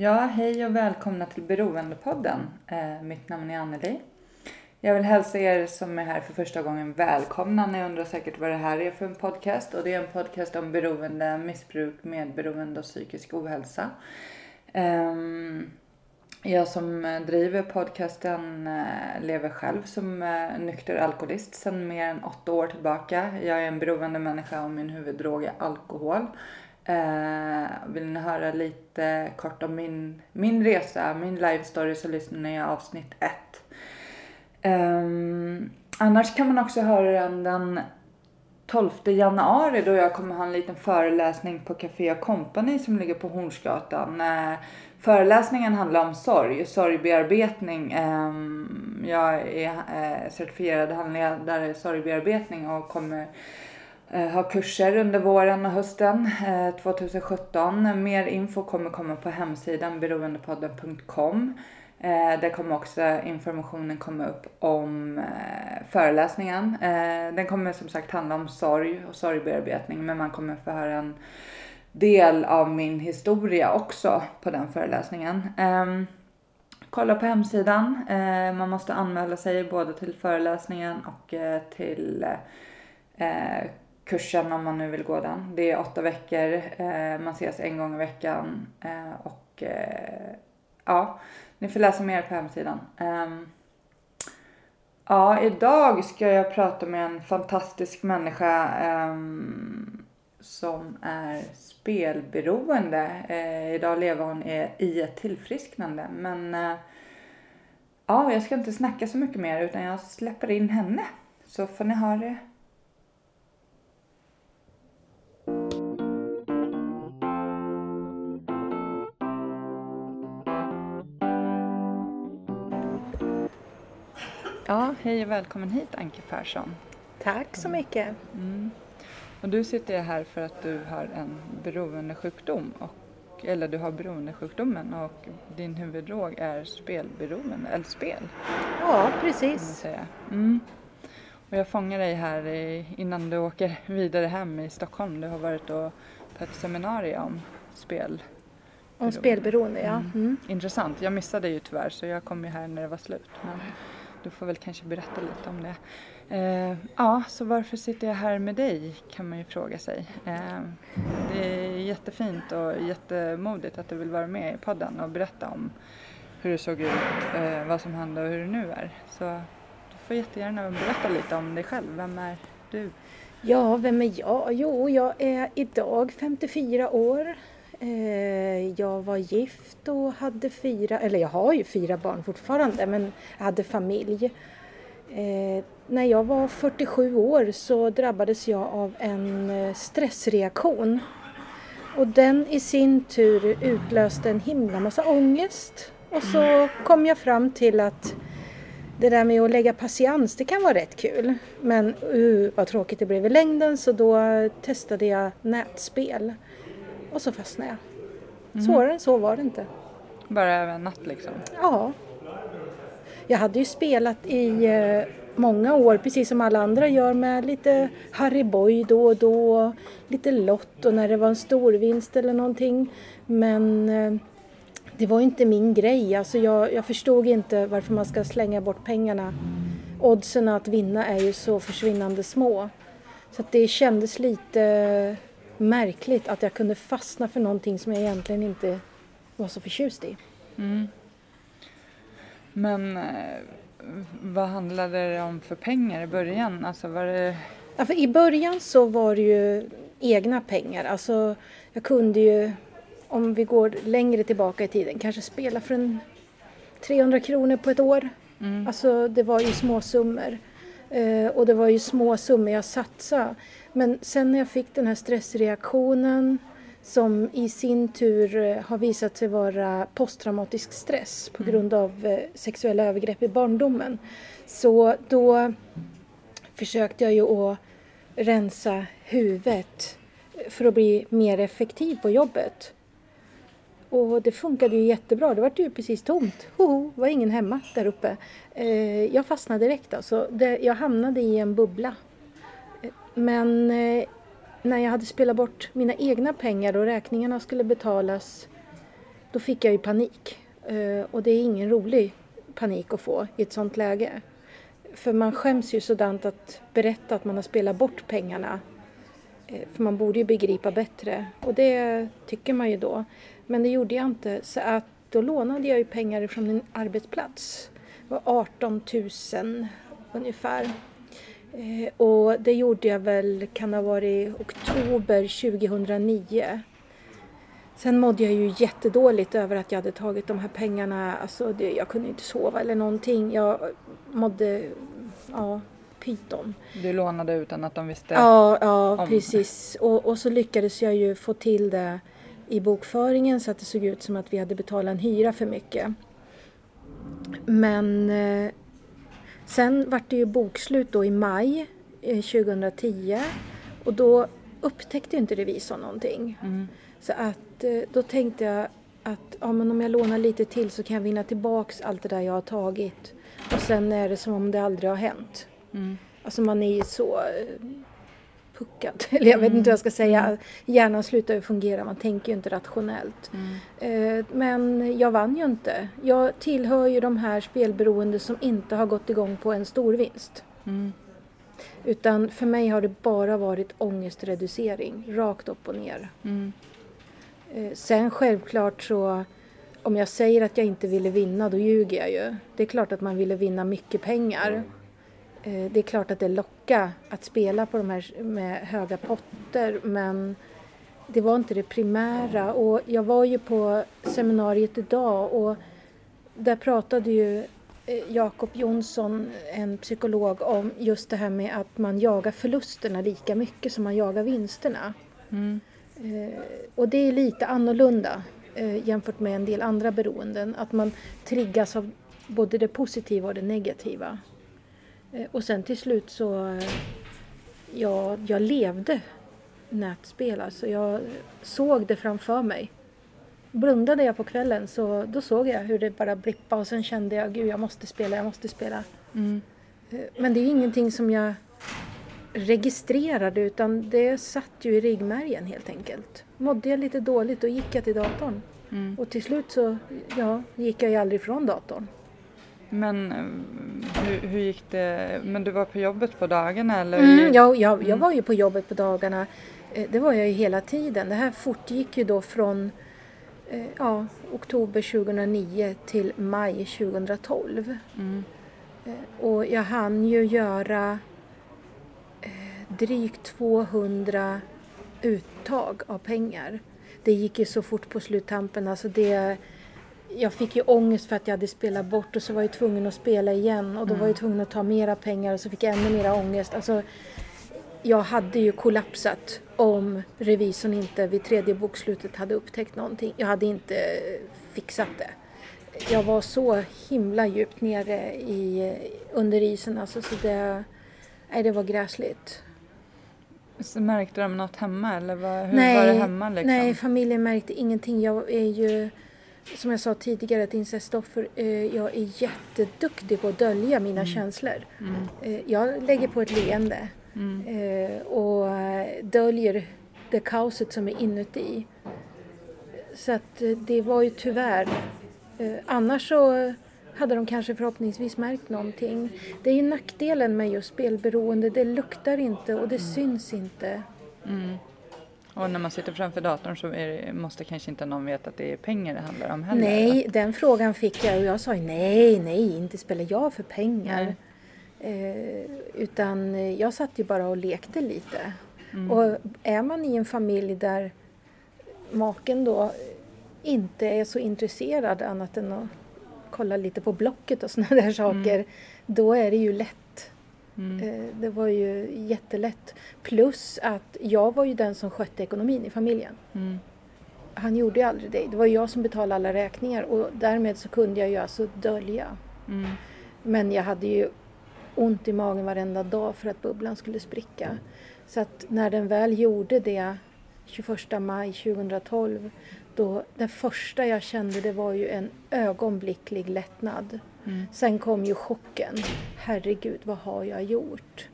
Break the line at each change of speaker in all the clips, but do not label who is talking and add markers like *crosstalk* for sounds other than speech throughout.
Ja, hej och välkomna till Beroendepodden. Eh, mitt namn är Anneli. Jag vill hälsa er som är här för första gången välkomna. Ni undrar säkert vad det här är för en podcast. Och det är en podcast om beroende, missbruk, medberoende och psykisk ohälsa. Eh, jag som driver podcasten eh, lever själv som eh, nykter alkoholist sedan mer än åtta år tillbaka. Jag är en beroende människa och min huvuddrog är alkohol. Eh, vill ni höra lite kort om min, min resa, min live story så lyssnar ni i avsnitt 1. Eh, annars kan man också höra den den 12 januari då jag kommer ha en liten föreläsning på Café Company som ligger på Hornsgatan. Eh, föreläsningen handlar om sorg, sorgbearbetning. Eh, jag är eh, certifierad handledare i sorgbearbetning och kommer Eh, Eh, har kurser under våren och hösten eh, 2017. Mer info kommer komma på hemsidan beroendepodden.com. Eh, där kommer också informationen komma upp om föreläsningen. Den kommer som sagt handla om sorg och sorgbearbetning men man kommer få höra en del av min historia också på den föreläsningen. Ehm, kolla på hemsidan. Man måste anmäla sig både till föreläsningen och till kursen om man nu vill gå den. Det är åtta veckor, eh, man ses en gång i veckan eh, och eh, ja, ni får läsa mer på hemsidan. Ehm, ja, idag ska jag prata med en fantastisk människa ehm, som är spelberoende. Eh, idag lever hon i ett tillfrisknande men eh, ja, jag ska inte snacka så mycket mer utan jag släpper in henne så får ni ha det Ja, hej och välkommen hit Anke Persson.
Tack så mycket.
Mm. Och du sitter här för att du har en beroendesjukdom, och, eller du har beroendesjukdomen och din huvuddrog är spelberoende, eller spel.
Ja, precis.
Mm. Och jag fångar dig här innan du åker vidare hem i Stockholm. Du har varit och på ett seminarium om spel.
Om spelberoende, ja.
Mm. mm. Intressant. Jag missade ju tyvärr så jag kom ju här när det var slut. Men du får väl kanske berätta lite om det. Eh, ja, så varför sitter jag här med dig kan man ju fråga sig. Eh, det är jättefint och jättemodigt att du vill vara med i podden och berätta om hur det såg ut, eh, vad som hände och hur det nu är. Så du får jättegärna berätta lite om dig själv. Vem är du?
Ja, vem är jag? Jo, jag är idag 54 år. Eh, jag var gift och hade fyra, eller jag har ju fyra barn fortfarande, men jag hade familj. Eh, när jag var 47 år så drabbades jag av en eh, stressreaktion. Och den i sin tur utlöste en himla massa ångest. Och så kom jag fram till att det där med att lägga patiens, det kan vara rätt kul. Men uh, vad tråkigt det blev i längden så då testade jag nätspel. Och så fastnade jag. Mm. Svårare än så var det inte.
Bara över en natt liksom?
Ja. Jag hade ju spelat i eh, många år, precis som alla andra gör med lite Harry Boy då och då, lite Lotto när det var en storvinst eller någonting. Men eh, det var inte min grej. Alltså jag, jag förstod inte varför man ska slänga bort pengarna. Oddsen att vinna är ju så försvinnande små. Så det kändes lite märkligt att jag kunde fastna för någonting som jag egentligen inte var så förtjust i. Mm.
Men eh, vad handlade det om för pengar i början? Alltså var det...
ja, för I början så var det ju egna pengar. Alltså, jag kunde ju, om vi går längre tillbaka i tiden, kanske spela för en 300 kronor på ett år. Mm. Alltså det var ju små summor. Eh, och det var ju små summor jag satsade. Men sen när jag fick den här stressreaktionen som i sin tur eh, har visat sig vara posttraumatisk stress på mm. grund av eh, sexuella övergrepp i barndomen. Så då försökte jag ju att rensa huvudet för att bli mer effektiv på jobbet. Och det funkade ju jättebra. Det var ju precis tomt. Hoho, var ingen hemma där uppe. Eh, jag fastnade direkt alltså. Jag hamnade i en bubbla men eh, när jag hade spelat bort mina egna pengar och räkningarna skulle betalas då fick jag ju panik. Eh, och det är ingen rolig panik att få i ett sånt läge. För man skäms ju sådant att berätta att man har spelat bort pengarna. Eh, för man borde ju begripa bättre och det tycker man ju då. Men det gjorde jag inte så att då lånade jag ju pengar från min arbetsplats. Det var 18 000 ungefär. Eh, och det gjorde jag väl, kan ha varit oktober 2009. Sen mådde jag ju jättedåligt över att jag hade tagit de här pengarna. Alltså det, jag kunde inte sova eller någonting. Jag mådde, ja, pyton.
Du lånade utan att de visste?
Ja, ja om. precis. Och, och så lyckades jag ju få till det i bokföringen så att det såg ut som att vi hade betalat en hyra för mycket. Men eh, sen vart det ju bokslut då i maj eh, 2010 och då upptäckte inte revisorn någonting. Mm. Så att eh, då tänkte jag att ja, men om jag lånar lite till så kan jag vinna tillbaks allt det där jag har tagit. Och sen är det som om det aldrig har hänt. Mm. Alltså man är ju så eh, puckad, *laughs* eller jag vet inte vad jag ska säga. Mm. Hjärnan slutar ju fungera, man tänker ju inte rationellt. Mm. Eh, men jag vann ju inte. Jag tillhör ju de här spelberoende som inte har gått igång på en stor vinst. Mm. Utan för mig har det bara varit ångestreducering, rakt upp och ner. Mm. Eh, sen självklart så om jag säger att jag inte ville vinna, då ljuger jag ju. Det är klart att man ville vinna mycket pengar. Eh, det är klart att det lockar att spela på de här med höga potter men det var inte det primära. Och jag var ju på seminariet idag och där pratade ju eh, Jakob Jonsson, en psykolog, om just det här med att man jagar förlusterna lika mycket som man jagar vinsterna. Mm. Eh, och det är lite annorlunda jämfört med en del andra beroenden. Att man triggas av både det positiva och det negativa. Eh, och sen till slut så, ja, jag levde nätspel. Alltså jag såg det framför mig. Blundade jag på kvällen så då såg jag hur det bara blippade och sen kände jag, gud jag måste spela, jag måste spela. Mm. Eh, men det är ingenting som jag registrerade utan det satt ju i ryggmärgen helt enkelt. Mådde jag lite dåligt då gick jag till datorn. Mm. Och till slut så ja, gick jag ju aldrig ifrån datorn.
Men eh, hur, hur, gick det? Men du var på jobbet på dagarna eller?
Mm, ja, jag, jag mm. var ju på jobbet på dagarna. Eh, det var jag ju hela tiden. Det här fortgick ju då från eh, ja, oktober 2009 till maj 2012. Mm. Och jag hann ju göra drygt 200 uttag av pengar. Det gick ju så fort på sluttampen. Alltså det, jag fick ju ångest för att jag hade spelat bort och så var jag tvungen att spela igen och då var jag mm. tvungen att ta mera pengar och så fick jag ännu mera ångest. Alltså, jag hade ju kollapsat om revisorn inte vid tredje bokslutet hade upptäckt någonting. Jag hade inte fixat det. Jag var så himla djupt nere i, under isen alltså så det, nej, det var gräsligt.
Så märkte de något hemma eller var, hur nej, var det hemma? Liksom?
Nej, familjen märkte ingenting. Jag är ju som jag sa tidigare, ett incestoffer, eh, jag är jätteduktig på att dölja mina mm. känslor. Mm. Eh, jag lägger på ett leende mm. eh, och döljer det kaoset som är inuti. Så att eh, det var ju tyvärr, eh, annars så hade de kanske förhoppningsvis märkt någonting. Det är ju nackdelen med just spelberoende, det luktar inte och det syns inte. Mm.
Och när man sitter framför datorn så det, måste kanske inte någon veta att det är pengar det handlar om heller?
Nej, den frågan fick jag och jag sa nej, nej, inte spelar jag för pengar. Eh, utan jag satt ju bara och lekte lite. Mm. Och är man i en familj där maken då inte är så intresserad annat än att kolla lite på Blocket och sådana där saker, mm. då är det ju lätt Mm. Eh, det var ju jättelätt. Plus att jag var ju den som skötte ekonomin i familjen. Mm. Han gjorde ju aldrig det. Det var jag som betalade alla räkningar och därmed så kunde jag ju alltså dölja. Mm. Men jag hade ju ont i magen varenda dag för att bubblan skulle spricka. Så att när den väl gjorde det 21 maj 2012 då det första jag kände det var ju en ögonblicklig lättnad. Mm. Sen kom ju chocken. Herregud, vad har jag gjort?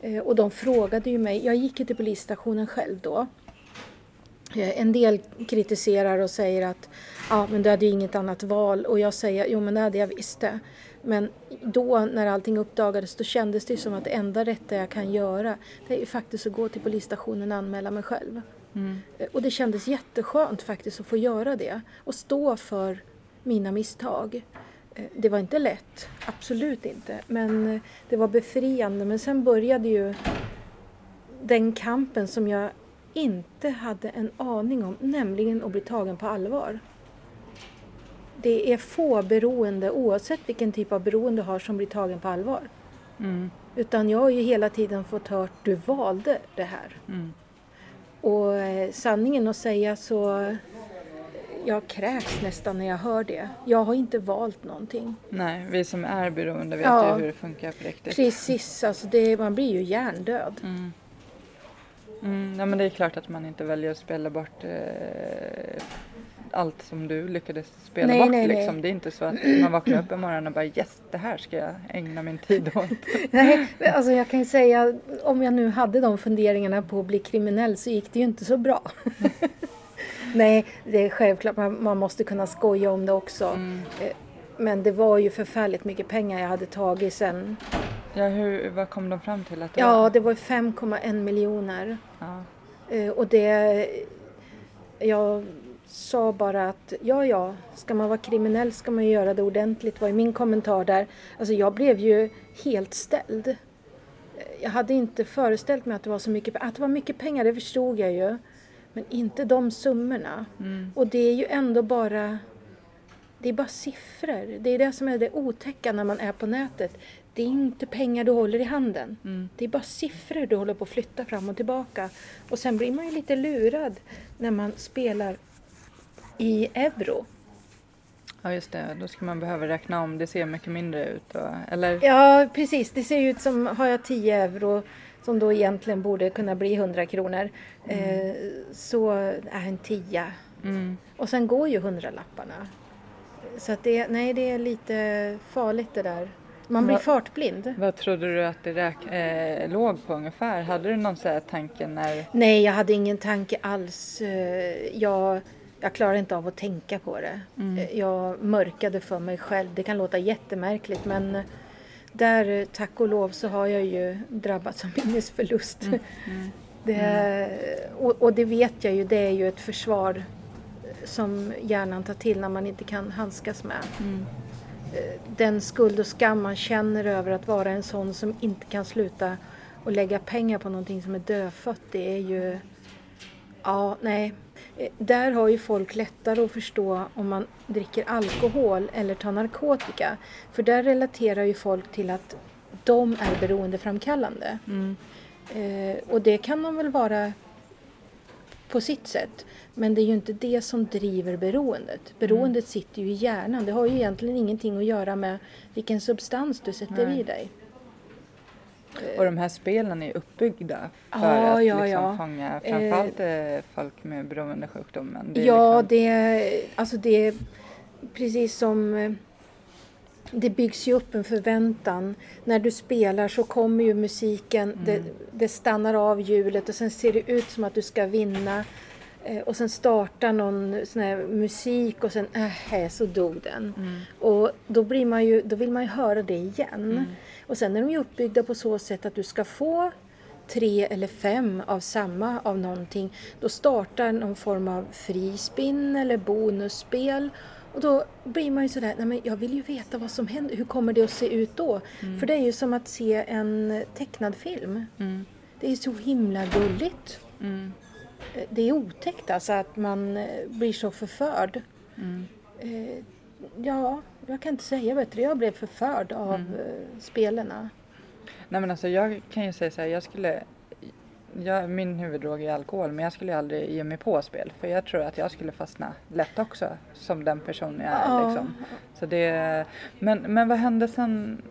Eh, och de frågade ju mig, jag gick ju till polisstationen själv då. Eh, En del kritiserar och säger att ja, men du hade ju inget annat val och jag säger jo men det hade jag visst det. Men då när allting uppdagades då kändes det som att det enda rätta jag kan göra det är ju faktiskt att gå till polisstationen och anmäla mig själv. Eh, Och det kändes jätteskönt faktiskt att få göra det och stå för mina misstag. Eh, Det var inte lätt, absolut inte, men eh, det var befriande. Men sen började ju den kampen som jag inte hade en aning om, nämligen att bli tagen på allvar. Det är få beroende, oavsett vilken typ av beroende du har, som blir tagen på allvar.
Mm.
Utan jag har ju hela tiden fått hört du valde det här.
Mm.
Och eh, sanningen att säga så jag kräks nästan när jag hör det. Jag har inte valt någonting.
Nej, vi som är beroende vet
Ja.
ju hur det funkar på riktigt.
Precis, alltså det, man blir ju hjärndöd.
Mm. Mm, ja, men det är klart att man inte väljer att spela bort eh, allt som du lyckades spela
Nej,
bort.
nej, nej.
liksom. Det är inte så att man vaknar upp en morgon och bara yes, det här ska jag ägna min tid åt. *laughs*
Nej, alltså jag kan ju säga, om jag nu hade de funderingarna på att bli kriminell så gick det ju inte så bra. *laughs* Nej, det är självklart, man, man måste kunna skoja om det också.
Mm.
Eh, Men det var ju förfärligt mycket pengar jag hade tagit sen.
Ja, hur, vad kom de fram till att det
Ja,
var?
det var 5,1 miljoner.
Ja.
Eh, Och det... Jag sa bara att ja, ja, ska man vara kriminell ska man ju göra det ordentligt, var ju min kommentar där. Alltså jag blev ju helt ställd. Jag hade inte föreställt mig att det var så mycket Att det var mycket pengar, det förstod jag ju. Men inte de summorna.
Mm.
Och det är ju ändå bara... Det är bara siffror. Det är det som är det otäcka när man är på nätet. Det är inte pengar du håller i handen.
Mm.
Det är bara siffror du håller på att flytta fram och tillbaka. Och sen blir man ju lite lurad när man spelar i euro.
ja, just det. Då ska man behöva räkna om. Det ser mycket mindre ut. Och, eller?
Ja, precis. Det ser ut som, har jag 10 euro som då egentligen borde kunna bli 100 kronor, eh, så är en 10.
Mm.
Och sen går ju hundralapparna. Så att det, nej, det är lite farligt det där. Man blir
Vad-
fartblind.
Vad trodde du att det räk- eh, låg på ungefär? Hade du någon så här tanke när...
Nej, jag hade ingen tanke alls. Eh, Jag, jag klarar inte av att tänka på det.
Mm.
Eh, Jag mörkade för mig själv. Det kan låta jättemärkligt men där, tack och lov, så har jag ju drabbats av *laughs* minnesförlust.
Mm.
Det, och, och det vet jag ju, det är ju ett försvar som hjärnan tar till när man inte kan handskas med.
Mm.
Eh, Den skuld och skam man känner över att vara en sån som inte kan sluta och lägga pengar på någonting som är dödfött, det är ju... Ja, nej. Eh, Där har ju folk lättare att förstå om man dricker alkohol eller tar narkotika. För där relaterar ju folk till att de är beroendeframkallande.
Mm.
Eh, och det kan de väl vara på sitt sätt. Men det är ju inte det som driver beroendet. Beroendet sitter ju i hjärnan. Det har ju egentligen ingenting att göra med vilken substans du sätter
Nej.
i dig.
Och de här spelen är uppbyggda för
Ja,
att
ja,
liksom
ja.
fånga framförallt eh, folk med beroendesjukdomen. Det
ja,
liksom,
det, alltså det är precis som eh, det byggs ju upp en förväntan. När du spelar så kommer ju musiken, det, det stannar av hjulet och sen ser det ut som att du ska vinna. Eh, Och sen startar någon sån här musik och sen äh, så dog den.
Mm.
Och då, blir man ju, då vill man ju höra det igen. Och sen är de ju uppbyggda på så sätt att du ska få tre eller fem av samma av någonting. Då startar någon form av frispinn eller bonusspel. Och då blir man ju sådär, nej men jag vill ju veta vad som händer. Hur kommer det att se ut då? För det är ju som att se en tecknad film.
Mm.
Det är så himla gulligt.
Mm.
Det är otäckt alltså att man eh, blir så förförd.
Mm.
Eh, Ja, jag kan inte säga bättre. Jag blev förförd av
Mm.
eh, spelarna.
Nej men alltså jag kan ju säga så här, jag skulle jag, min huvuddrog är alkohol men jag skulle aldrig ge mig på spel för jag tror att jag skulle fastna lätt också som den person jag är.
Ja.
Liksom. Så det, men, men vad hände sen?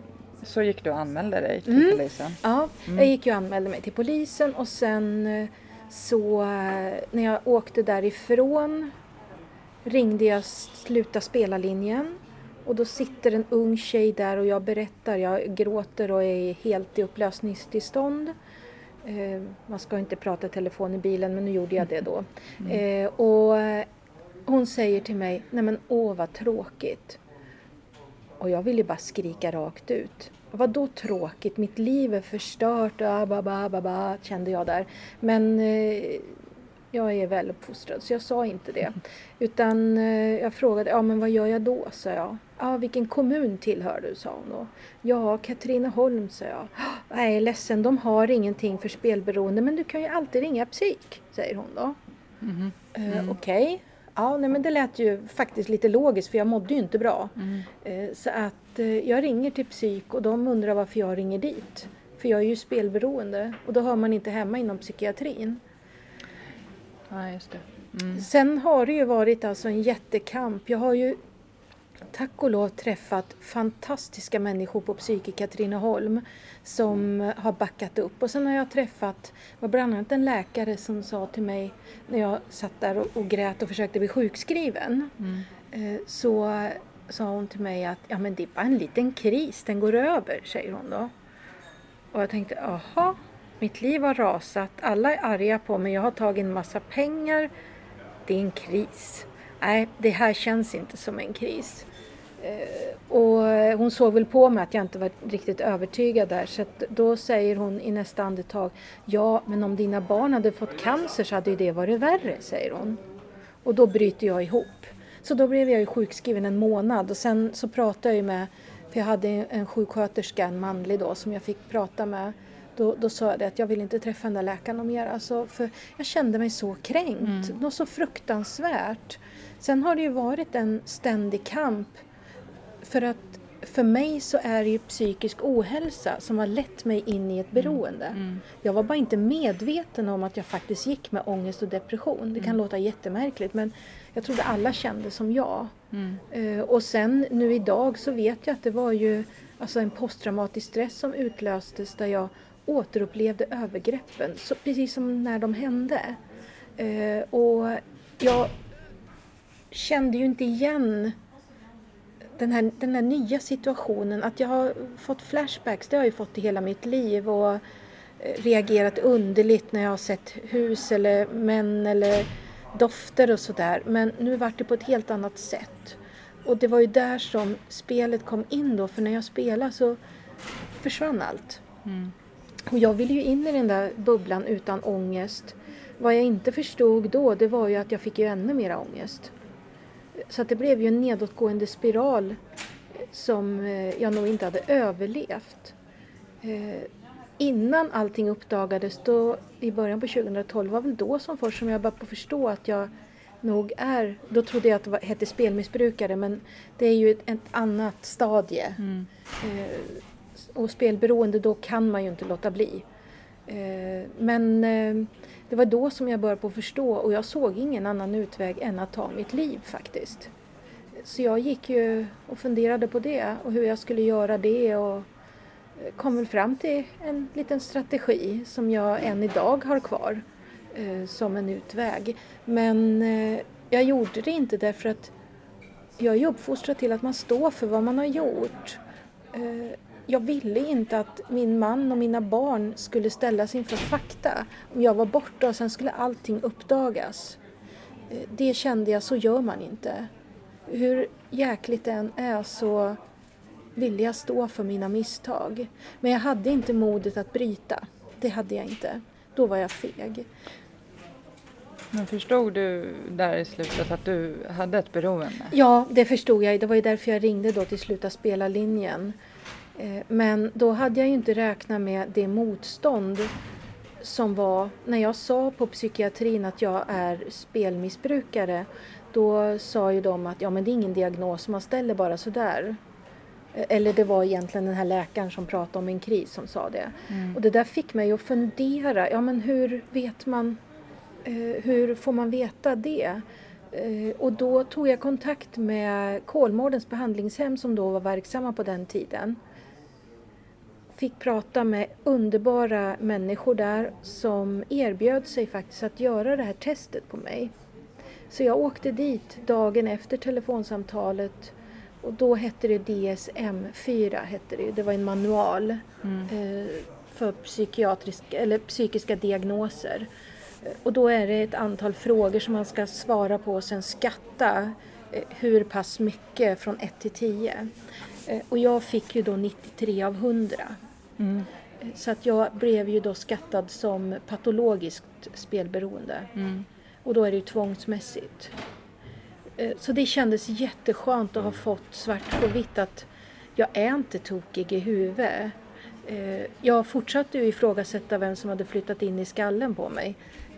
Så gick du och anmälde dig till
Mm.
polisen?
Ja,
Mm.
jag gick och anmälde mig till polisen och sen eh, så eh, när jag åkte därifrån ringde jag Sluta spela-linjen och då sitter en ung tjej där och jag berättar, jag gråter och är helt i upplösningstillstånd. Eh, man ska inte prata telefon i bilen men nu gjorde jag det då. Eh, och hon säger till mig, nej men åh vad tråkigt. Och jag ville bara skrika rakt ut. Vad då tråkigt? Mitt liv är förstört. Ah, ba, ba, ba, ba, kände jag där. Men eh, jag är väl uppfostrad så jag sa inte det. Utan eh, jag frågade, ja men vad gör jag då? sa jag. Ja, vilken kommun tillhör du? sa hon då. Ja, Katrineholm, sa jag. Nej, ledsen, de har ingenting för spelberoende men du kan ju alltid ringa psyk, säger hon då. Eh,
Mm.
Okej. Ja, nej, men det lät ju faktiskt lite logiskt för jag mådde ju inte bra.
Mm.
Eh, så att eh, jag ringer till psyk och de undrar varför jag ringer dit. För jag är ju spelberoende och då hör man inte hemma inom psykiatrin.
Ja, just det. Mm.
Sen har det ju varit alltså en jättekamp. Jag har ju tack och lov träffat fantastiska människor på psyk i Katrineholm som har backat upp. Och sen har jag träffat, var bland annat en läkare som sa till mig när jag satt där och, och grät och försökte bli sjukskriven.
Mm.
Eh, så sa hon till mig att ja, men det är bara en liten kris, den går över, säger hon då. Och jag tänkte, aha, mitt liv har rasat, alla är arga på mig, jag har tagit en massa pengar, det är en kris. Nej, det här känns inte som en kris. Eh, och hon såg väl på mig att jag inte var riktigt övertygad där så att då säger hon i nästa andetag Ja, men om dina barn hade fått cancer så hade ju det varit värre, säger hon. Och då bryter jag ihop. Så då blev jag ju sjukskriven en månad och sen så pratade jag ju med, för jag hade en sjuksköterska, en manlig då, som jag fick prata med. Då, då sa jag det att jag vill inte träffa den där läkaren mer. Alltså, för jag kände mig så kränkt. Något så fruktansvärt. Sen har det ju varit en ständig kamp. För att för mig så är det ju psykisk ohälsa som har lett mig in i ett beroende.
Mm.
Jag var bara inte medveten om att jag faktiskt gick med ångest och depression. Det kan låta jättemärkligt men jag trodde alla kände som jag.
Mm.
Eh, och sen nu idag så vet jag att det var ju alltså en posttraumatisk stress som utlöstes där jag återupplevde övergreppen, så, precis som när de hände. Eh, och jag kände ju inte igen den här, den här nya situationen. Att jag har fått flashbacks, det har jag ju fått i hela mitt liv. Och eh, reagerat underligt när jag har sett hus eller män eller dofter och sådär. Men nu vart det på ett helt annat sätt. Och det var ju där som spelet kom in då, för när jag spelade så försvann allt.
Mm.
Och jag ville ju in i den där bubblan utan ångest. Vad jag inte förstod då, det var ju att jag fick ju ännu mer ångest. Så det blev ju en nedåtgående spiral som eh, jag nog inte hade överlevt. Eh, Innan allting uppdagades, då, i början på 2012, var väl då som först som jag började förstå att jag nog är, då trodde jag att det var, hette spelmissbrukare men det är ju ett, ett annat stadie.
Mm.
Eh, och spelberoende, då kan man ju inte låta bli. Eh, men eh, det var då som jag började på förstå och jag såg ingen annan utväg än att ta mitt liv faktiskt. Så jag gick ju och funderade på det och hur jag skulle göra det och eh, kom väl fram till en liten strategi som jag än idag har kvar eh, som en utväg. Men eh, jag gjorde det inte därför att jag är uppfostrad till att man står för vad man har gjort. Eh, jag ville inte att min man och mina barn skulle ställas inför fakta. Om jag var borta och sen skulle allting uppdagas. Eh, Det kände jag, så gör man inte. Hur jäkligt det än är så ville jag stå för mina misstag. Men jag hade inte modet att bryta. Det hade jag inte. Då var jag feg.
Men förstod du där i slutet att du hade ett beroende?
Ja, det förstod jag. Det var ju därför jag ringde då till Sluta spela-linjen. Eh, Men då hade jag ju inte räknat med det motstånd som var när jag sa på psykiatrin att jag är spelmissbrukare. Då sa ju de att ja, men det är ingen diagnos, man ställer bara sådär. Eh, Eller det var egentligen den här läkaren som pratade om en kris som sa det.
Mm.
Och det där fick mig att fundera, ja men hur vet man, eh, hur får man veta det? Och då tog jag kontakt med Kolmårdens behandlingshem som då var verksamma på den tiden. Fick prata med underbara människor där som erbjöd sig faktiskt att göra det här testet på mig. Så jag åkte dit dagen efter telefonsamtalet och då hette det DSM-4, hette det. det var en manual
Mm.
eh, för psykiatriska, eller psykiska diagnoser. Och då är det ett antal frågor som man ska svara på och sen skatta eh, hur pass mycket från 1 till 10. Eh, och jag fick ju då 93 av 100.
Mm.
Så att jag blev ju då skattad som patologiskt spelberoende.
Mm.
Och då är det ju tvångsmässigt. Eh, Så det kändes jätteskönt att ha fått svart på vitt att jag är inte tokig i huvudet. Eh, Jag fortsatte ju ifrågasätta vem som hade flyttat in i skallen på mig.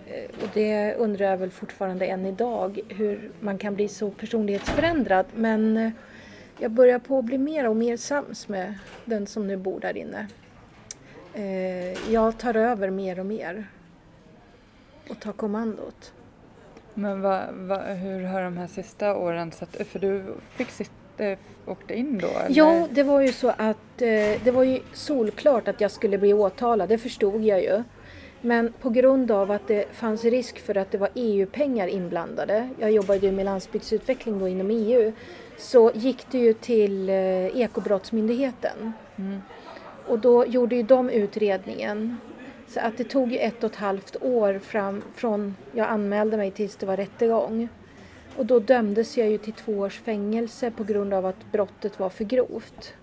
Eh, Och det undrar jag väl fortfarande än idag, hur man kan bli så personlighetsförändrad. Men jag börjar på att bli mer och mer sams med den som nu bor där inne. Eh, Jag tar över mer och mer och tar kommandot.
Men vad, vad, hur har de här sista åren sett För du fick sitta, åkte in då? eller?
Ja, det var ju så att eh, det var ju solklart att jag skulle bli åtalad, det förstod jag ju. Men på grund av att det fanns risk för att det var EU-pengar inblandade, jag jobbade ju med landsbygdsutveckling då inom EU, så gick det ju till eh, Ekobrottsmyndigheten.
Mm.
Och då gjorde ju de utredningen. Så att det tog ju ett och ett halvt år fram från jag anmälde mig tills det var rättegång. Och då dömdes jag ju till två års fängelse på grund av att brottet var för grovt.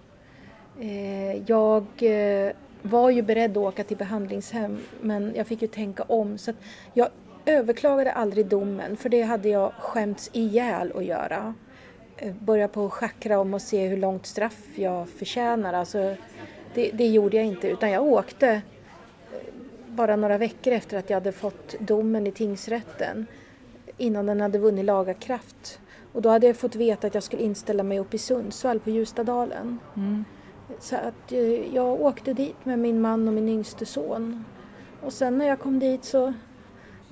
Eh, jag eh, var ju beredd att åka till behandlingshem men jag fick ju tänka om. Så att jag överklagade aldrig domen för det hade jag skämts ihjäl att göra. Eh, Börja på att schackra om och se hur långt straff jag förtjänar. Alltså, det, det gjorde jag inte utan jag åkte eh, bara några veckor efter att jag hade fått domen i tingsrätten innan den hade vunnit laga kraft. Och då hade jag fått veta att jag skulle inställa mig upp i Sundsvall på Ljustadalen.
Mm.
Så att eh, jag åkte dit med min man och min yngste son. Och sen när jag kom dit så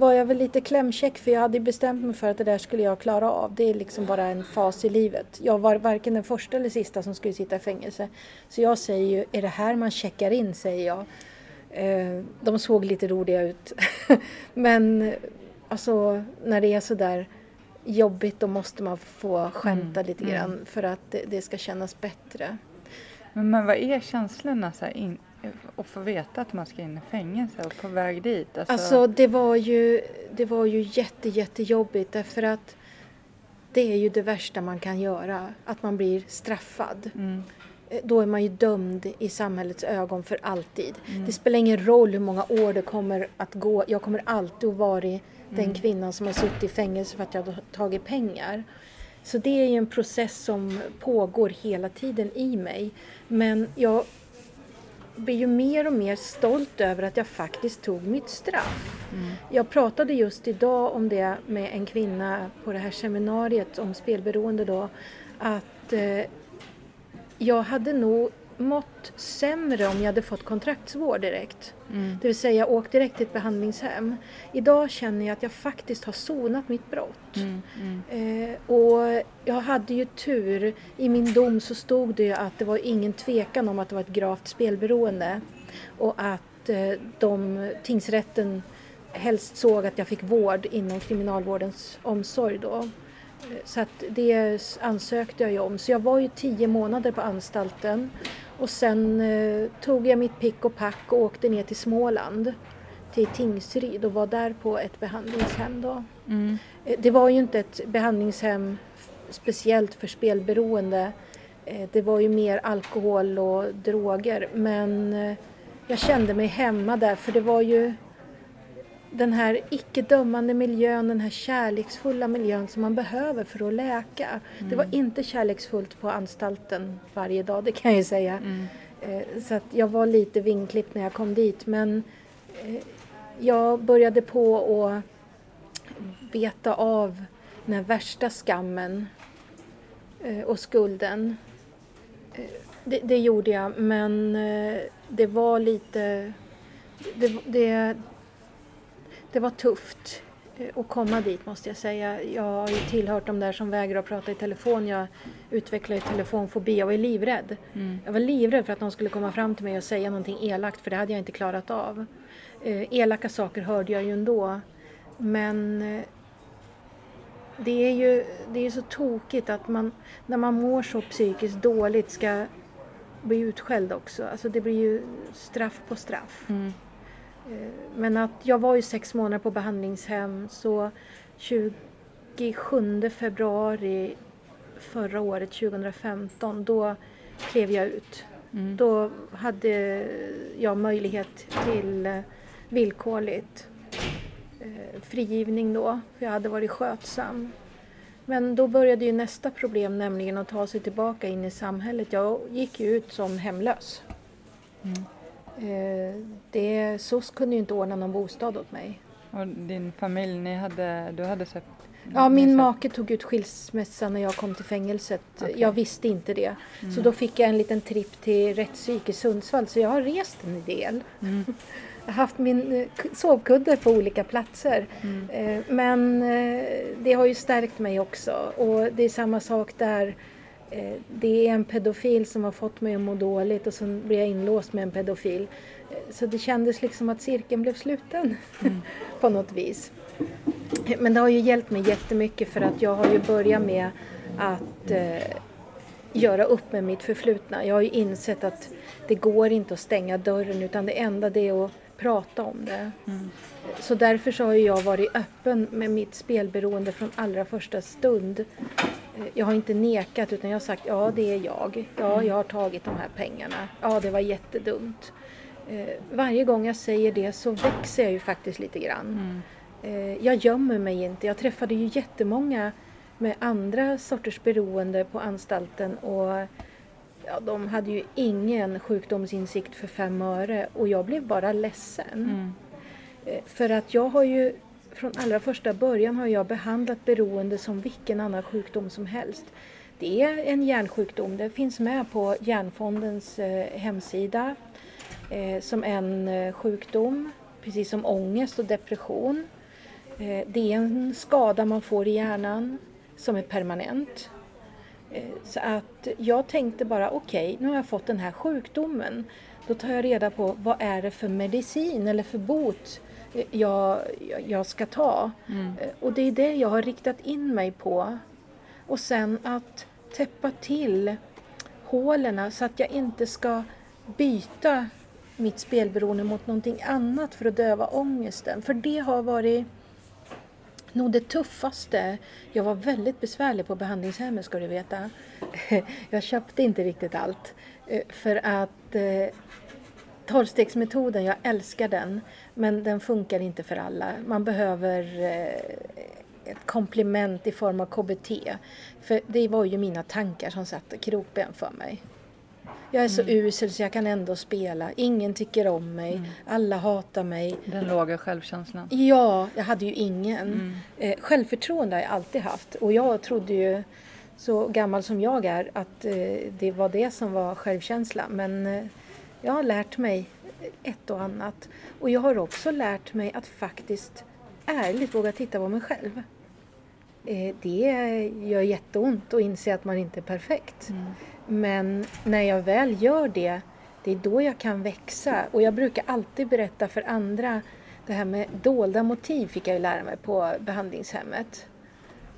var jag väl lite klämkäck för jag hade bestämt mig för att det där skulle jag klara av. Det är liksom bara en fas i livet. Jag var varken den första eller sista som skulle sitta i fängelse. Så jag säger ju, är det här man checkar in? säger jag. Eh, De såg lite roliga ut. *laughs* Men alltså när det är så där jobbigt då måste man få skämta
Mm,
lite
mm.
grann för att det, det ska kännas bättre.
Men, men vad är känslorna så in, att få veta att man ska in i fängelse och på väg dit? Alltså,
Alltså det var ju, det var ju jätte, jättejobbigt därför att det är ju det värsta man kan göra, att man blir straffad.
mm,
Eh, Då är man ju dömd i samhällets ögon för alltid.
Mm.
Det spelar ingen roll hur många år det kommer att gå. Jag kommer alltid att vara den
Mm.
kvinnan som har suttit i fängelse för att jag har tagit pengar. Så det är ju en process som pågår hela tiden i mig. Men jag blir ju mer och mer stolt över att jag faktiskt tog mitt straff.
mm,
Jag pratade just idag om det med en kvinna på det här seminariet om spelberoende då. Att eh, jag hade nog mått sämre om jag hade fått kontraktsvård direkt.
mm,
Det vill säga åkt direkt till ett behandlingshem. Idag känner jag att jag faktiskt har sonat mitt brott.
mm, mm,
Eh, och jag hade ju tur. I min dom så stod det ju att det var ingen tvekan om att det var ett gravt spelberoende. Och att eh, de, tingsrätten helst såg att jag fick vård inom kriminalvårdens omsorg då. Eh, Så att det ansökte jag ju om. Så jag var ju tio månader på anstalten. Och sen eh, tog jag mitt pick och pack och åkte ner till Småland. Till Tingsryd och var där på ett behandlingshem då.
mm,
Eh, Det var ju inte ett behandlingshem speciellt för spelberoende. Eh, Det var ju mer alkohol och droger. Men eh, jag kände mig hemma där för det var ju den här icke-dömande miljön, den här kärleksfulla miljön som man behöver för att läka. Det var inte kärleksfullt på anstalten varje dag, det kan jag ju säga.
mm.
Eh, Så att jag var lite vingklippt när jag kom dit men eh, jag började på att beta av den här värsta skammen eh, och skulden. Det, det gjorde jag men det var lite... Det, det, det var tufft eh, att komma dit måste jag säga. Jag har ju tillhört de där som vägrar att prata i telefon. Jag utvecklade telefonfobi. Jag var livrädd.
Mm.
Jag var livrädd för att någon skulle komma fram till mig och säga någonting elakt för det hade jag inte klarat av. Eh, elaka saker hörde jag ju ändå. Men eh, det är ju det är så tokigt att man när man mår så psykiskt dåligt ska bli utskälld också. Alltså det blir ju straff på straff.
Mm.
Eh, Men att jag var ju sex månader på behandlingshem så 27 februari förra året, 2015, då klev jag ut.
Mm.
Då hade jag möjlighet till eh, villkorligt eh, frigivning då, för jag hade varit skötsam. Men då började ju nästa problem, nämligen att ta sig tillbaka in i samhället. Jag gick ju ut som hemlös.
Mm.
Eh, det, SOS kunde ju inte ordna någon bostad åt mig.
Och din familj, ni hade, du hade sett?
Ja, min
sett-
make tog ut skilsä när jag kom till fängelset.
Okej.
Jag visste inte det. Så
Mm.
då fick jag en liten tripp till rättspsyk i Sundsvall. Så jag har rest en del.
Mm. *laughs*
Jag har haft min eh, sovkudde på olika platser.
Mm.
Eh, Men det har ju stärkt mig också. Och det är samma sak där. Eh, Det är en pedofil som har fått mig att må dåligt och sen blir jag inlåst med en pedofil. Eh, Så det kändes liksom att cirkeln blev sluten
Mm. *laughs*
på något vis. Men det har ju hjälpt mig jättemycket för att jag har ju börjat med att eh, göra upp med mitt förflutna. Jag har ju insett att det går inte att stänga dörren utan det enda det är att prata om det.
Mm.
Så därför så har jag varit öppen med mitt spelberoende från allra första stund. Eh, Jag har inte nekat utan jag har sagt ja det är jag. Ja jag har tagit de här pengarna. Ja det var jättedumt. Eh, Varje gång jag säger det så växer jag ju faktiskt lite grann.
Mm.
Eh, Jag gömmer mig inte. Jag träffade ju jättemånga med andra sorters beroende på anstalten och ja, de hade ju ingen sjukdomsinsikt för fem öre och jag blev bara ledsen.
Mm.
För att jag har ju från allra första början har jag behandlat beroende som vilken annan sjukdom som helst. Det är en hjärnsjukdom, det finns med på Hjärnfondens eh, hemsida eh, som en eh, sjukdom, precis som ångest och depression. Det är en skada man får i hjärnan som är permanent. Så att jag tänkte bara okej, nu har jag fått den här sjukdomen. Då tar jag reda på vad är det för medicin eller för bot jag, jag- ska ta.
Mm.
Eh, Och det är det jag har riktat in mig på. Och sen att täppa till hålen så att jag inte ska byta mitt spelberoende mot någonting annat för att döva ångesten. För det har varit nog det tuffaste. Jag var väldigt besvärlig på behandlingshemmet ska du veta. *laughs* Jag köpte inte riktigt allt. Eh, För att eh, tolvstegsmetoden, jag älskar den. Men den funkar inte för alla. Man behöver eh, ett komplement i form av KBT. För det var ju mina tankar som satte krokben för mig. Jag är så usel så jag kan ändå spela. Ingen tycker om mig. Alla hatar mig.
Den låga självkänslan.
Ja, jag hade ju ingen.
Mm.
Eh, självförtroende har jag alltid haft och jag trodde ju, så gammal som jag är, att eh, det var det som var självkänsla. Men eh, jag har lärt mig ett och annat. Och jag har också lärt mig att faktiskt ärligt våga titta på mig själv. Eh, det gör jätteont att inse att man inte är perfekt.
Mm.
Men när jag väl gör det, det är då jag kan växa. Och jag brukar alltid berätta för andra, det här med dolda motiv fick jag ju lära mig på behandlingshemmet.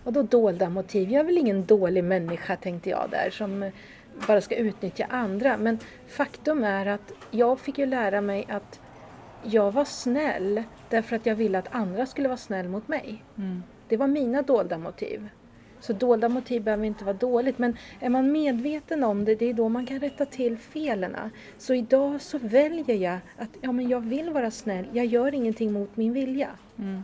Och då dolda motiv? Jag är väl ingen dålig människa tänkte jag där som bara ska utnyttja andra. Men faktum är att jag fick ju lära mig att jag var snäll därför att jag ville att andra skulle vara snäll mot mig.
Mm.
Det var mina dolda motiv. Så dolda motiv behöver inte vara dåligt, men är man medveten om det, det är då man kan rätta till felen. Så idag så väljer jag att ja, men jag vill vara snäll, jag gör ingenting mot min vilja.
Mm.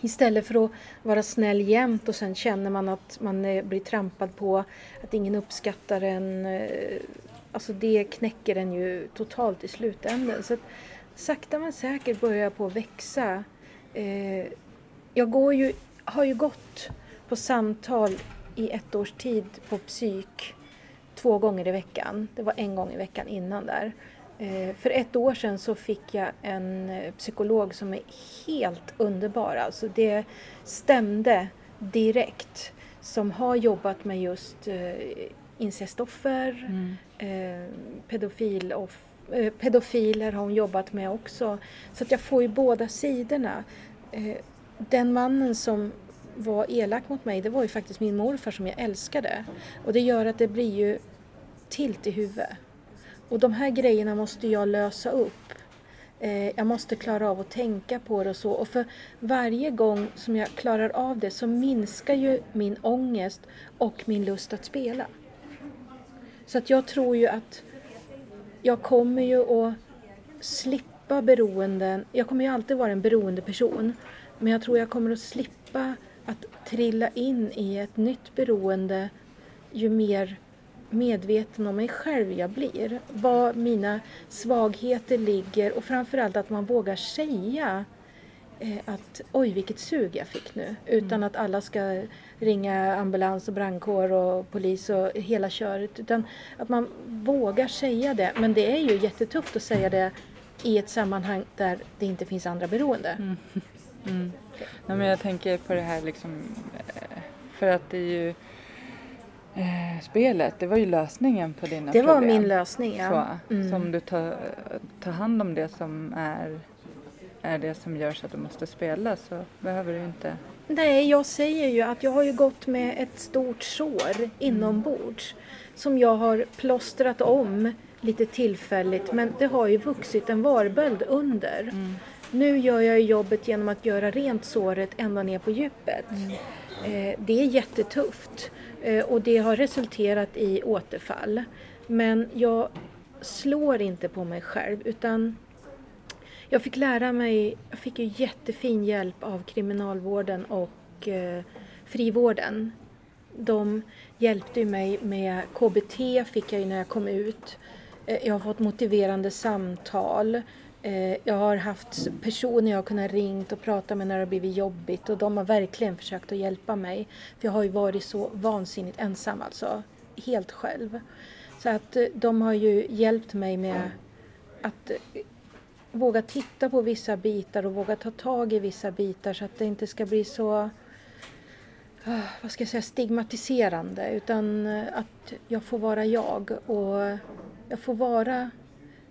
Istället för att vara snäll jämt och sen känner man att man eh, blir trampad på, att ingen uppskattar en. Eh, alltså det knäcker en ju totalt i slutändan. Så att sakta men säkert börjar jag på att växa. Eh, jag går ju, har ju gått på samtal i ett års tid på psyk två gånger i veckan. Det var en gång i veckan innan där. Eh, För ett år sedan så fick jag en eh, psykolog som är helt underbar. Alltså det stämde direkt. Som har jobbat med just eh, incestoffer,
Mm.
pedofil och, pedofiler har hon jobbat med också. Så att jag får ju båda sidorna. Den mannen som var elak mot mig, det var ju faktiskt min morfar som jag älskade. Och det gör att det blir ju tilt i huvudet och de här grejerna måste jag lösa upp. Eh, jag måste klara av att tänka på det och så. Och för varje gång som jag klarar av det så minskar ju min ångest och min lust att spela. Så att jag tror ju att jag kommer ju att slippa beroenden. Jag kommer ju alltid vara en beroende person. Men jag tror jag kommer att slippa att trilla in i ett nytt beroende ju mer medveten om mig själv jag blir. Var mina svagheter ligger och framförallt att man vågar säga eh, att oj vilket sug jag fick nu. Utan mm. att alla ska ringa ambulans och brandkår och polis och hela köret. Utan att man vågar säga det. Men det är ju jättetufft att säga det i ett sammanhang där det inte finns andra beroende. Mm.
Mm. Nej, men jag tänker på det här liksom, eh, för att det är ju eh, spelet, det var ju lösningen på dina
det
problem.
Det var min lösning, ja.
Så, mm. Som du tar, tar hand om det som är, är det som gör så att du måste spela så behöver du inte
Nej, jag säger ju att jag har ju gått med ett stort sår inombords som jag har plåstrat om lite tillfälligt men det har ju vuxit en varböld under. Mm. Nu gör jag jobbet genom att göra rent såret ända ner på djupet. Mm. Eh, det är jättetufft Eh, och det har resulterat i återfall. Men jag slår inte på mig själv utan jag fick lära mig, jag fick ju jättefin hjälp av kriminalvården och eh, frivården. De hjälpte mig med KBT fick jag ju när jag kom ut. Eh, jag har fått motiverande samtal. Eh, jag har haft personer jag har kunnat ringt och prata med när det har blivit jobbigt och de har verkligen försökt att hjälpa mig. För jag har ju varit så vansinnigt ensam alltså, helt själv. Så att eh, de har ju hjälpt mig med att eh, våga titta på vissa bitar och våga ta tag i vissa bitar så att det inte ska bli så ah, vad ska jag säga, stigmatiserande utan att jag får vara jag och jag får vara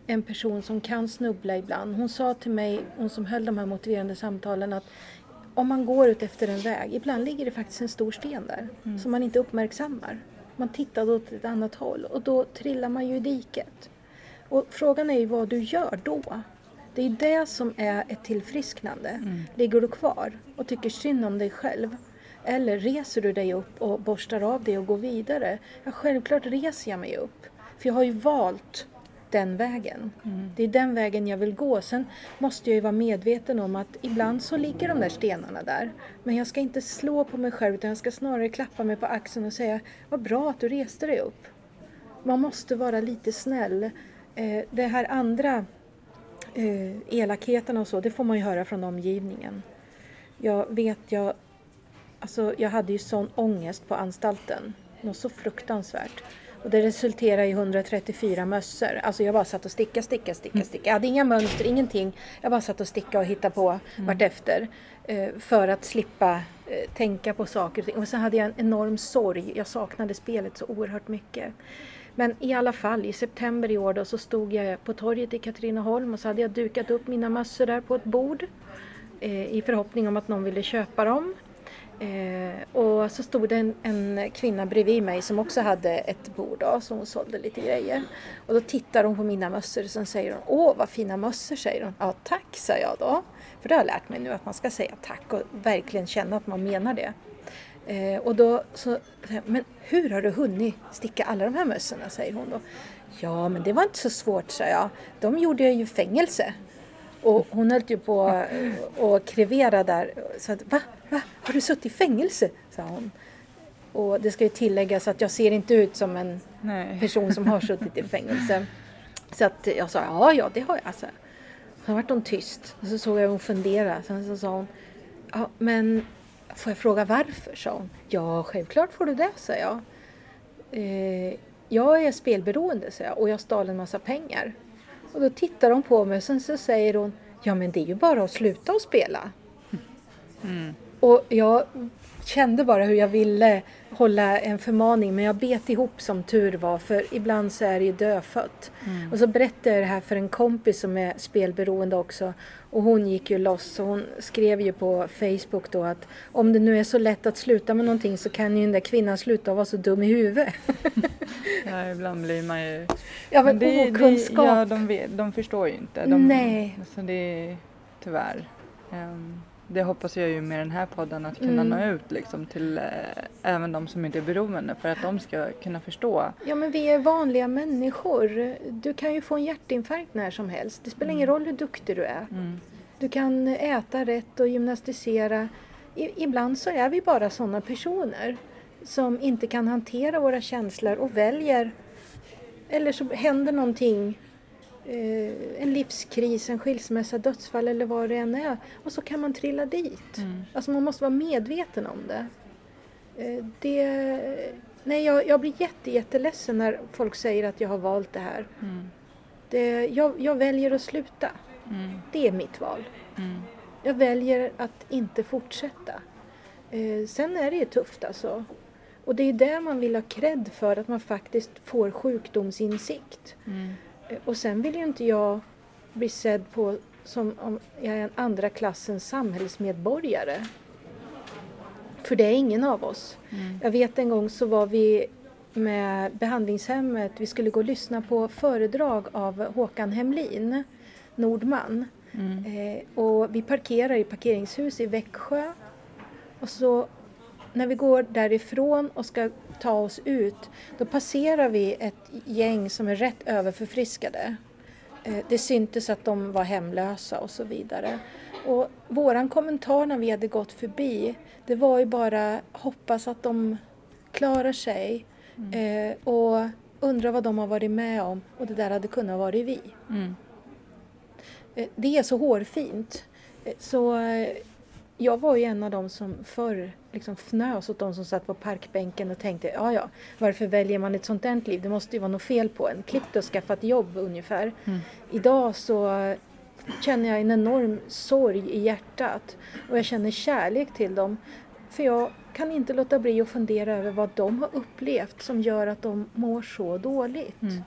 en person som kan snubbla ibland. Hon sa till mig, hon som höll de här motiverande samtalen att om man går ut efter en väg, ibland ligger det faktiskt en stor sten där mm. som man inte uppmärksammar. Man tittar åt ett annat håll och då trillar man ju i diket. Och frågan är ju vad du gör då. Det är det som är ett tillfrisknande. Mm. Ligger du kvar och tycker synd om dig själv eller reser du dig upp och borstar av dig och går vidare? Ja, självklart reser jag mig upp. För jag har ju valt den vägen. Mm. Det är den vägen jag vill gå. Sen måste jag ju vara medveten om att ibland så ligger de där stenarna där. Men jag ska inte slå på mig själv utan jag ska snarare klappa mig på axeln och säga vad bra att du reste dig upp. Man måste vara lite snäll. Eh, det här andra eh, elakheten och så, det får man ju höra från omgivningen. Jag vet, jag, alltså, jag hade ju sån ångest på anstalten. Något så fruktansvärt. Och det resulterade i 134 mössor. Alltså jag bara satt och sticka, sticka, sticka, mm. sticka. Jag hade inga mönster, ingenting. Jag bara satt och sticka och hittade på mm. vartefter. Eh, för att slippa eh, tänka på saker och ting. Och sen hade jag en enorm sorg. Jag saknade spelet så oerhört mycket. Men i alla fall, i september i år då, så stod jag på torget i Katrineholm och så hade jag dukat upp mina mössor där på ett bord eh, i förhoppning om att någon ville köpa dem. Eh, och så stod det en, en, kvinna bredvid mig som också hade ett bord då, hon sålde lite grejer. Och då tittar hon på mina mössor och sen säger hon Åh vad fina mössor säger hon. Ja tack sa jag då. För det har jag lärt mig nu att man ska säga tack och verkligen känna att man menar det. Eh, och då så, men hur har du hunnit sticka alla de här mössorna? säger hon då. Ja, men det var inte så svårt, sa jag. De gjorde jag ju fängelse. Och hon höll ju på att krevera där. Så att, va? Va? Har du suttit i fängelse? sa hon. Och det ska ju tilläggas att jag ser inte ut som en Nej. person som har suttit i fängelse. Så att jag sa, ja, ja, det har jag. Alltså. Sen vart hon tyst och så såg jag hon fundera. Sen så sa hon, ja, men Får jag fråga varför? sa hon. Ja, självklart får du det, sa jag. Eh, jag är spelberoende, sa jag, och jag stal en massa pengar. Och då tittar hon på mig och sen så säger hon Ja, men det är ju bara att sluta att spela. Mm. Och jag kände bara hur jag ville hålla en förmaning men jag bet ihop som tur var för ibland så är det ju dödfött.
Mm.
Och så berättade jag det här för en kompis som är spelberoende också och hon gick ju loss och hon skrev ju på Facebook då att om det nu är så lätt att sluta med någonting så kan ju den där kvinnan sluta vara så dum i huvudet. *laughs*
Ja, ibland blir man ju...
ja men
det,
okunskap.
Det, ja, de, vet, de förstår ju inte. De,
Nej.
Så det är tyvärr. Ehm, det hoppas jag ju med den här podden att kunna
Mm.
nå ut liksom till eh, även de som inte är beroende för att de ska kunna förstå.
Ja men vi är vanliga människor. Du kan ju få en hjärtinfarkt när som helst. Det spelar ingen roll hur duktig du är.
Mm.
Du kan äta rätt och gymnastisera. I, ibland så är vi bara sådana personer som inte kan hantera våra känslor och väljer eller så händer någonting en livskris, en skilsmässa, dödsfall eller vad det än är och så kan man trilla dit.
Mm.
Alltså man måste vara medveten om det. Eh, det nej, jag, jag blir jätte, jätteledsen när folk säger att jag har valt det här.
Mm.
Det, jag, jag väljer att sluta.
Mm.
Det är mitt val.
Mm.
Jag väljer att inte fortsätta. Eh, sen är det ju tufft alltså. Och det är där man vill ha cred för att man faktiskt får sjukdomsinsikt. Eh, och sen vill ju inte jag bli sedd på som om jag är en andra klassens samhällsmedborgare. För det är ingen av oss.
Mm.
Jag vet en gång så var vi med behandlingshemmet, vi skulle gå och lyssna på föredrag av Håkan Hemlin, Nordman.
Mm.
Eh, och vi parkerar i parkeringshus i Växjö. Och så när vi går därifrån och ska ta oss ut, då passerar vi ett gäng som är rätt överförfriskade. Eh, det syntes att de var hemlösa och så vidare. Och våran kommentar när vi hade gått förbi, det var ju bara hoppas att de klarar sig eh, och undra vad de har varit med om och det där hade kunnat vara vi.
Mm.
Eh, Det är så hårfint. Så jag var ju en av dem som förr liksom fnös åt de som satt på parkbänken och tänkte ja ja, varför väljer man ett sånt där liv? Det måste ju vara något fel på en. Klipp och skaffa ett jobb ungefär.
Mm.
Idag så känner jag en enorm sorg i hjärtat och jag känner kärlek till dem. För jag kan inte låta bli att fundera över vad de har upplevt som gör att de mår så dåligt.
Mm.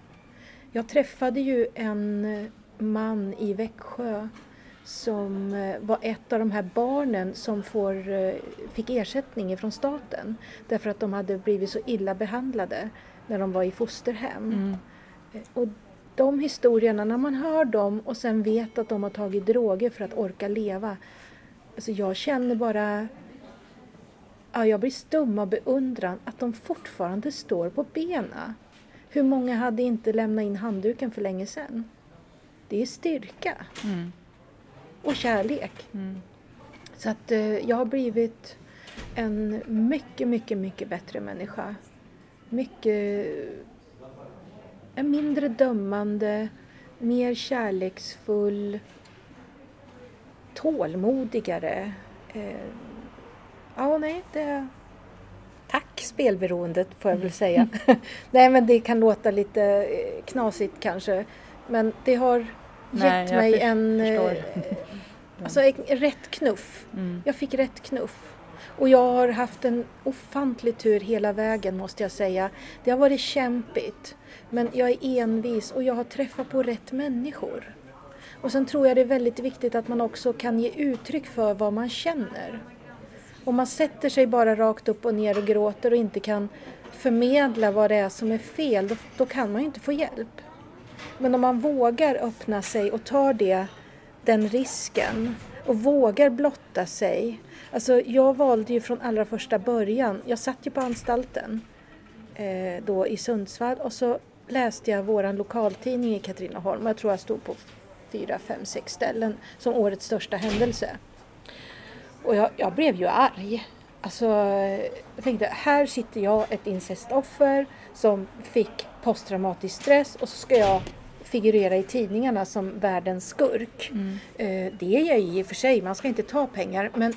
Jag träffade ju en man i Växjö som eh, var ett av de här barnen som får, eh, fick ersättning från staten därför att de hade blivit så illa behandlade när de var i fosterhem.
Mm.
Eh, Och de historierna, när man hör dem och sen vet att de har tagit droger för att orka leva. Alltså jag känner bara, ja, jag blir stum av beundran att de fortfarande står på benen. Hur många hade inte lämnat in handduken för länge sedan? Det är styrka
Mm.
Och kärlek.
Mm.
Så att eh, jag har blivit en mycket, mycket, mycket bättre människa. Mycket... En mindre dömande, mer kärleksfull, tålmodigare. Eh, ja, nej, det... Tack spelberoendet får jag väl säga. *laughs* nej, men det kan låta lite eh, knasigt kanske. Men det har
Nej,
gett mig
för-
en... eh. *laughs* Alltså rätt knuff.
Mm.
Jag fick rätt knuff. Och jag har haft en ofantlig tur hela vägen måste jag säga. Det har varit kämpigt. Men jag är envis och jag har träffat på rätt människor. Och sen tror jag det är väldigt viktigt att man också kan ge uttryck för vad man känner. Om man sätter sig bara rakt upp och ner och gråter och inte kan förmedla vad det är som är fel, då, då kan man ju inte få hjälp. Men om man vågar öppna sig och tar det, den risken och vågar blotta sig. Alltså jag valde ju från allra första början, jag satt ju på anstalten eh, då i Sundsvall och så läste jag våran lokaltidning i Katrineholm och jag tror jag stod på fyra, fem, sex ställen som årets största händelse. Och jag, jag blev ju arg. Alltså, jag tänkte, här sitter jag, ett incestoffer som fick posttraumatisk stress och så ska jag figurera i tidningarna som världens skurk.
Mm.
Eh, det är jag i och för sig, man ska inte ta pengar. Men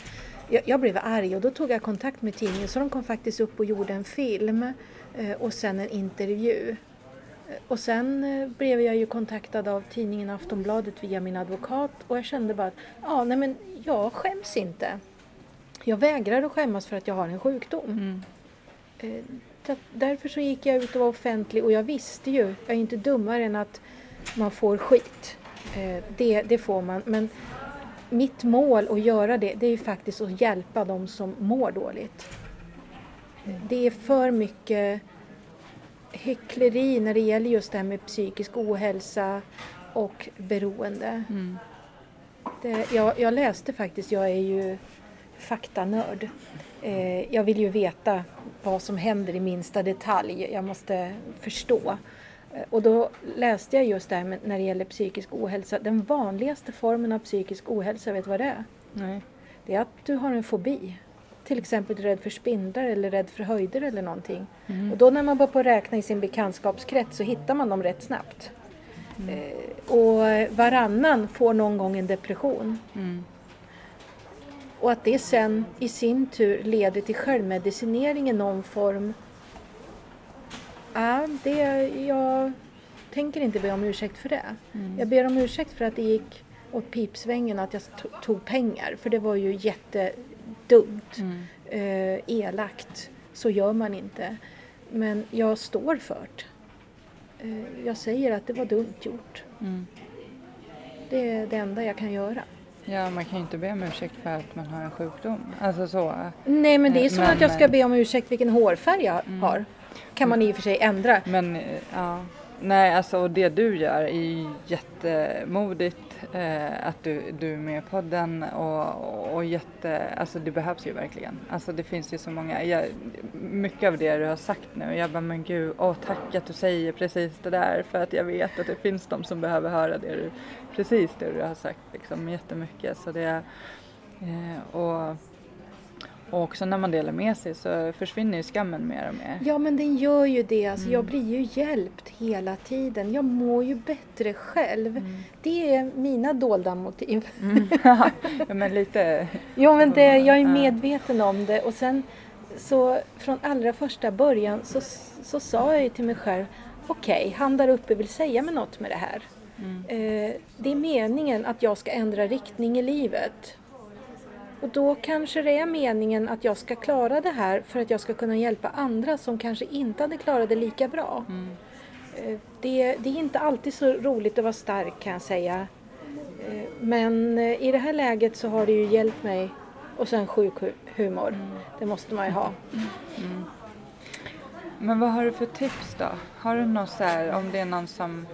jag, jag blev arg och då tog jag kontakt med tidningen så de kom faktiskt upp och gjorde en film eh, och sen en intervju. Eh, Och sen blev jag ju kontaktad av tidningen Aftonbladet via min advokat och jag kände bara att ja, nej men jag skäms inte. jag vägrar att skämmas för att jag har en sjukdom.
Mm.
Eh, att därför så gick jag ut och var offentlig och jag visste ju, jag är inte dummare än att man får skit. Eh, det, det får man. Men mitt mål att göra det, det är ju faktiskt att hjälpa de som mår dåligt. Det är för mycket hyckleri när det gäller just det här med psykisk ohälsa och beroende.
Mm.
Det, jag, jag läste faktiskt, jag är ju faktanörd. Eh, jag vill ju veta vad som händer i minsta detalj. Jag måste förstå. Eh, och då läste jag just det här när det gäller psykisk ohälsa. Den vanligaste formen av psykisk ohälsa, vet du vad det är?
Nej.
Det är att du har en fobi. Till exempel rädd för spindlar eller rädd för höjder eller någonting.
Mm.
Och då när man börjar på räkna i sin bekantskapskrets så hittar man dem rätt snabbt. Eh, och varannan får någon gång en depression.
Mm.
Och att det sen i sin tur leder till självmedicinering i någon form. Ja, det, jag tänker inte be om ursäkt för det.
Mm.
Jag ber om ursäkt för att det gick åt pipsvängen att jag to- tog pengar. För det var ju jättedumt.
Mm.
Eh, elakt. Så gör man inte. Men jag står för det. Eh, jag säger att det var dumt gjort.
Mm.
Det är det enda jag kan göra.
Ja, man kan ju inte be om ursäkt för att man har en sjukdom. Alltså så.
Nej, men det är som
men-
att jag ska be om ursäkt vilken hårfärg jag
Mm.
har. Kan man i och för sig ändra.
Men eh, ja, nej alltså och det du gör är ju jättemodigt eh, att du, du är med i podden och, och jätte, alltså det behövs ju verkligen. Alltså det finns ju så många, jag, mycket av det du har sagt nu, jag bara men gud, åh tack att du säger precis det där för att jag vet att det finns de som behöver höra det du, precis det du har sagt liksom jättemycket så det eh, och och också när man delar med sig så försvinner ju skammen mer och mer.
Ja, men den gör ju det. Alltså, Jag
Mm.
blir ju hjälpt hela tiden. Jag mår ju bättre själv.
Mm.
Det är mina dolda motiv.
Mm. *laughs* ja men lite,
Jo, men det, jag är medveten om det. Och sen så från allra första början så, så sa jag ju till mig själv Okej, han där uppe vill säga mig något med det här.
mm,
Eh, det är meningen att jag ska ändra riktning i livet. Och då kanske det är meningen att jag ska klara det här för att jag ska kunna hjälpa andra som kanske inte hade klarat det lika bra.
mm,
Eh, det, det är inte alltid så roligt att vara stark kan jag säga. Eh, men eh, i det här läget så har det ju hjälpt mig. Och sen sjuk hu- humor. Det måste man ju ha.
mm. Men vad har du för tips då? Har du något så här, om det är någon som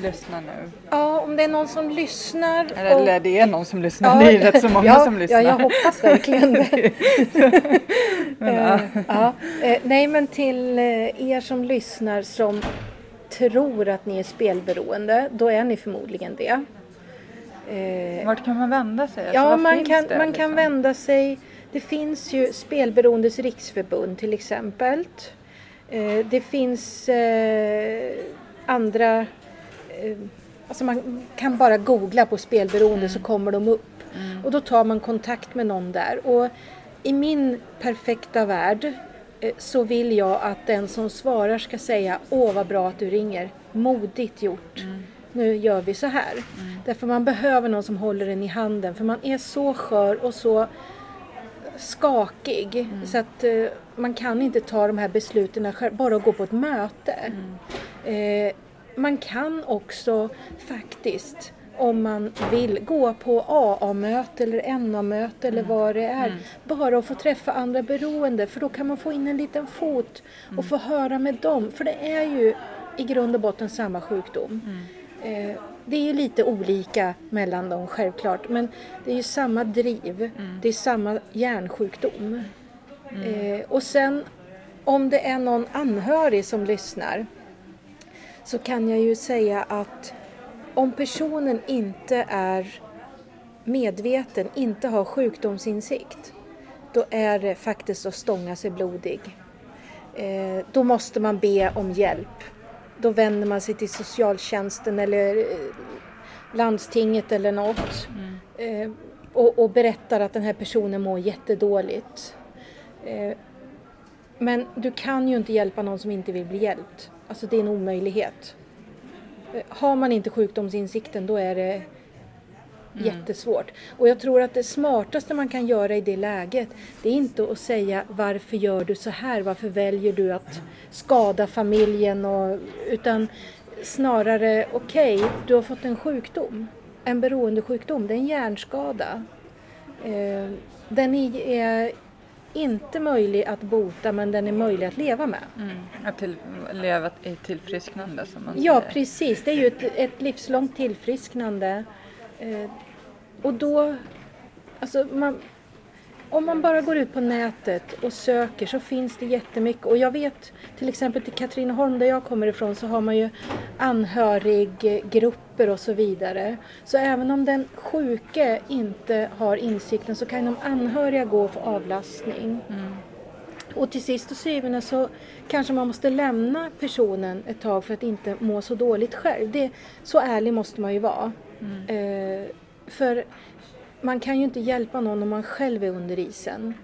lyssnar nu?
Ja, om det är någon som lyssnar.
Eller,
och-
eller det är någon som lyssnar, det är rätt så många
ja,
som lyssnar.
Ja, jag hoppas verkligen det. *laughs*
Men, ja.
Eh, ja. Eh, nej, men till eh, er som lyssnar som tror att ni är spelberoende, då är ni förmodligen det.
Vart kan man vända sig? Alltså,
ja, man kan,
det,
man kan
liksom?
vända sig. Det finns ju Spelberoendes riksförbund till exempel. Det finns andra, alltså man kan bara googla på spelberoende så kommer de upp.
Mm.
Och då tar man kontakt med någon där. Och i min perfekta värld eh, så vill jag att den som svarar ska säga Åh vad bra att du ringer, modigt gjort.
Mm.
Nu gör vi så här. Därför man behöver någon som håller en i handen för man är så skör och så skakig så att eh, man kan inte ta de här besluten själv, bara gå på ett möte. Eh, man kan också faktiskt om man vill gå på AA-möte eller NA-möte eller vad det är. Bara att få träffa andra beroende för då kan man få in en liten fot och få höra med dem. För det är ju i grund och botten samma sjukdom. Eh, det är ju lite olika mellan dem självklart men det är ju samma driv. Det är samma hjärnsjukdom. Eh, och sen om det är någon anhörig som lyssnar så kan jag ju säga att om personen inte är medveten, inte har sjukdomsinsikt, då är det faktiskt att stånga sig blodig. Eh, då måste man be om hjälp. Då vänder man sig till socialtjänsten eller eh, landstinget eller något eh, och, och berättar att den här personen mår jättedåligt. Men du kan ju inte hjälpa någon som inte vill bli hjälpt. Alltså det är en omöjlighet. Eh, Har man inte sjukdomsinsikten då är det Jättesvårt. Och jag tror att det smartaste man kan göra i det läget, det är inte att säga varför gör du så här, varför väljer du att skada familjen, och, utan snarare okej, okay, du har fått en sjukdom, en beroendesjukdom, det är en hjärnskada. Eh, den är inte möjlig att bota men den är möjlig att leva med.
Mm. Att till, leva i tillfrisknande som man
Ja säger. precis, det är ju ett, ett livslångt tillfrisknande. Eh, och då, alltså man, om man bara går ut på nätet och söker så finns det jättemycket. Och jag vet till exempel till Katrineholm där jag kommer ifrån så har man ju anhöriggrupper och så vidare. Så även om den sjuke inte har insikten så kan de anhöriga gå få avlastning. Mm. Och till sist och syvende så kanske man måste lämna personen ett tag för att inte må så dåligt själv. Det, så ärlig måste man ju vara. Mm. Eh, för man kan ju inte hjälpa någon om man själv är under isen.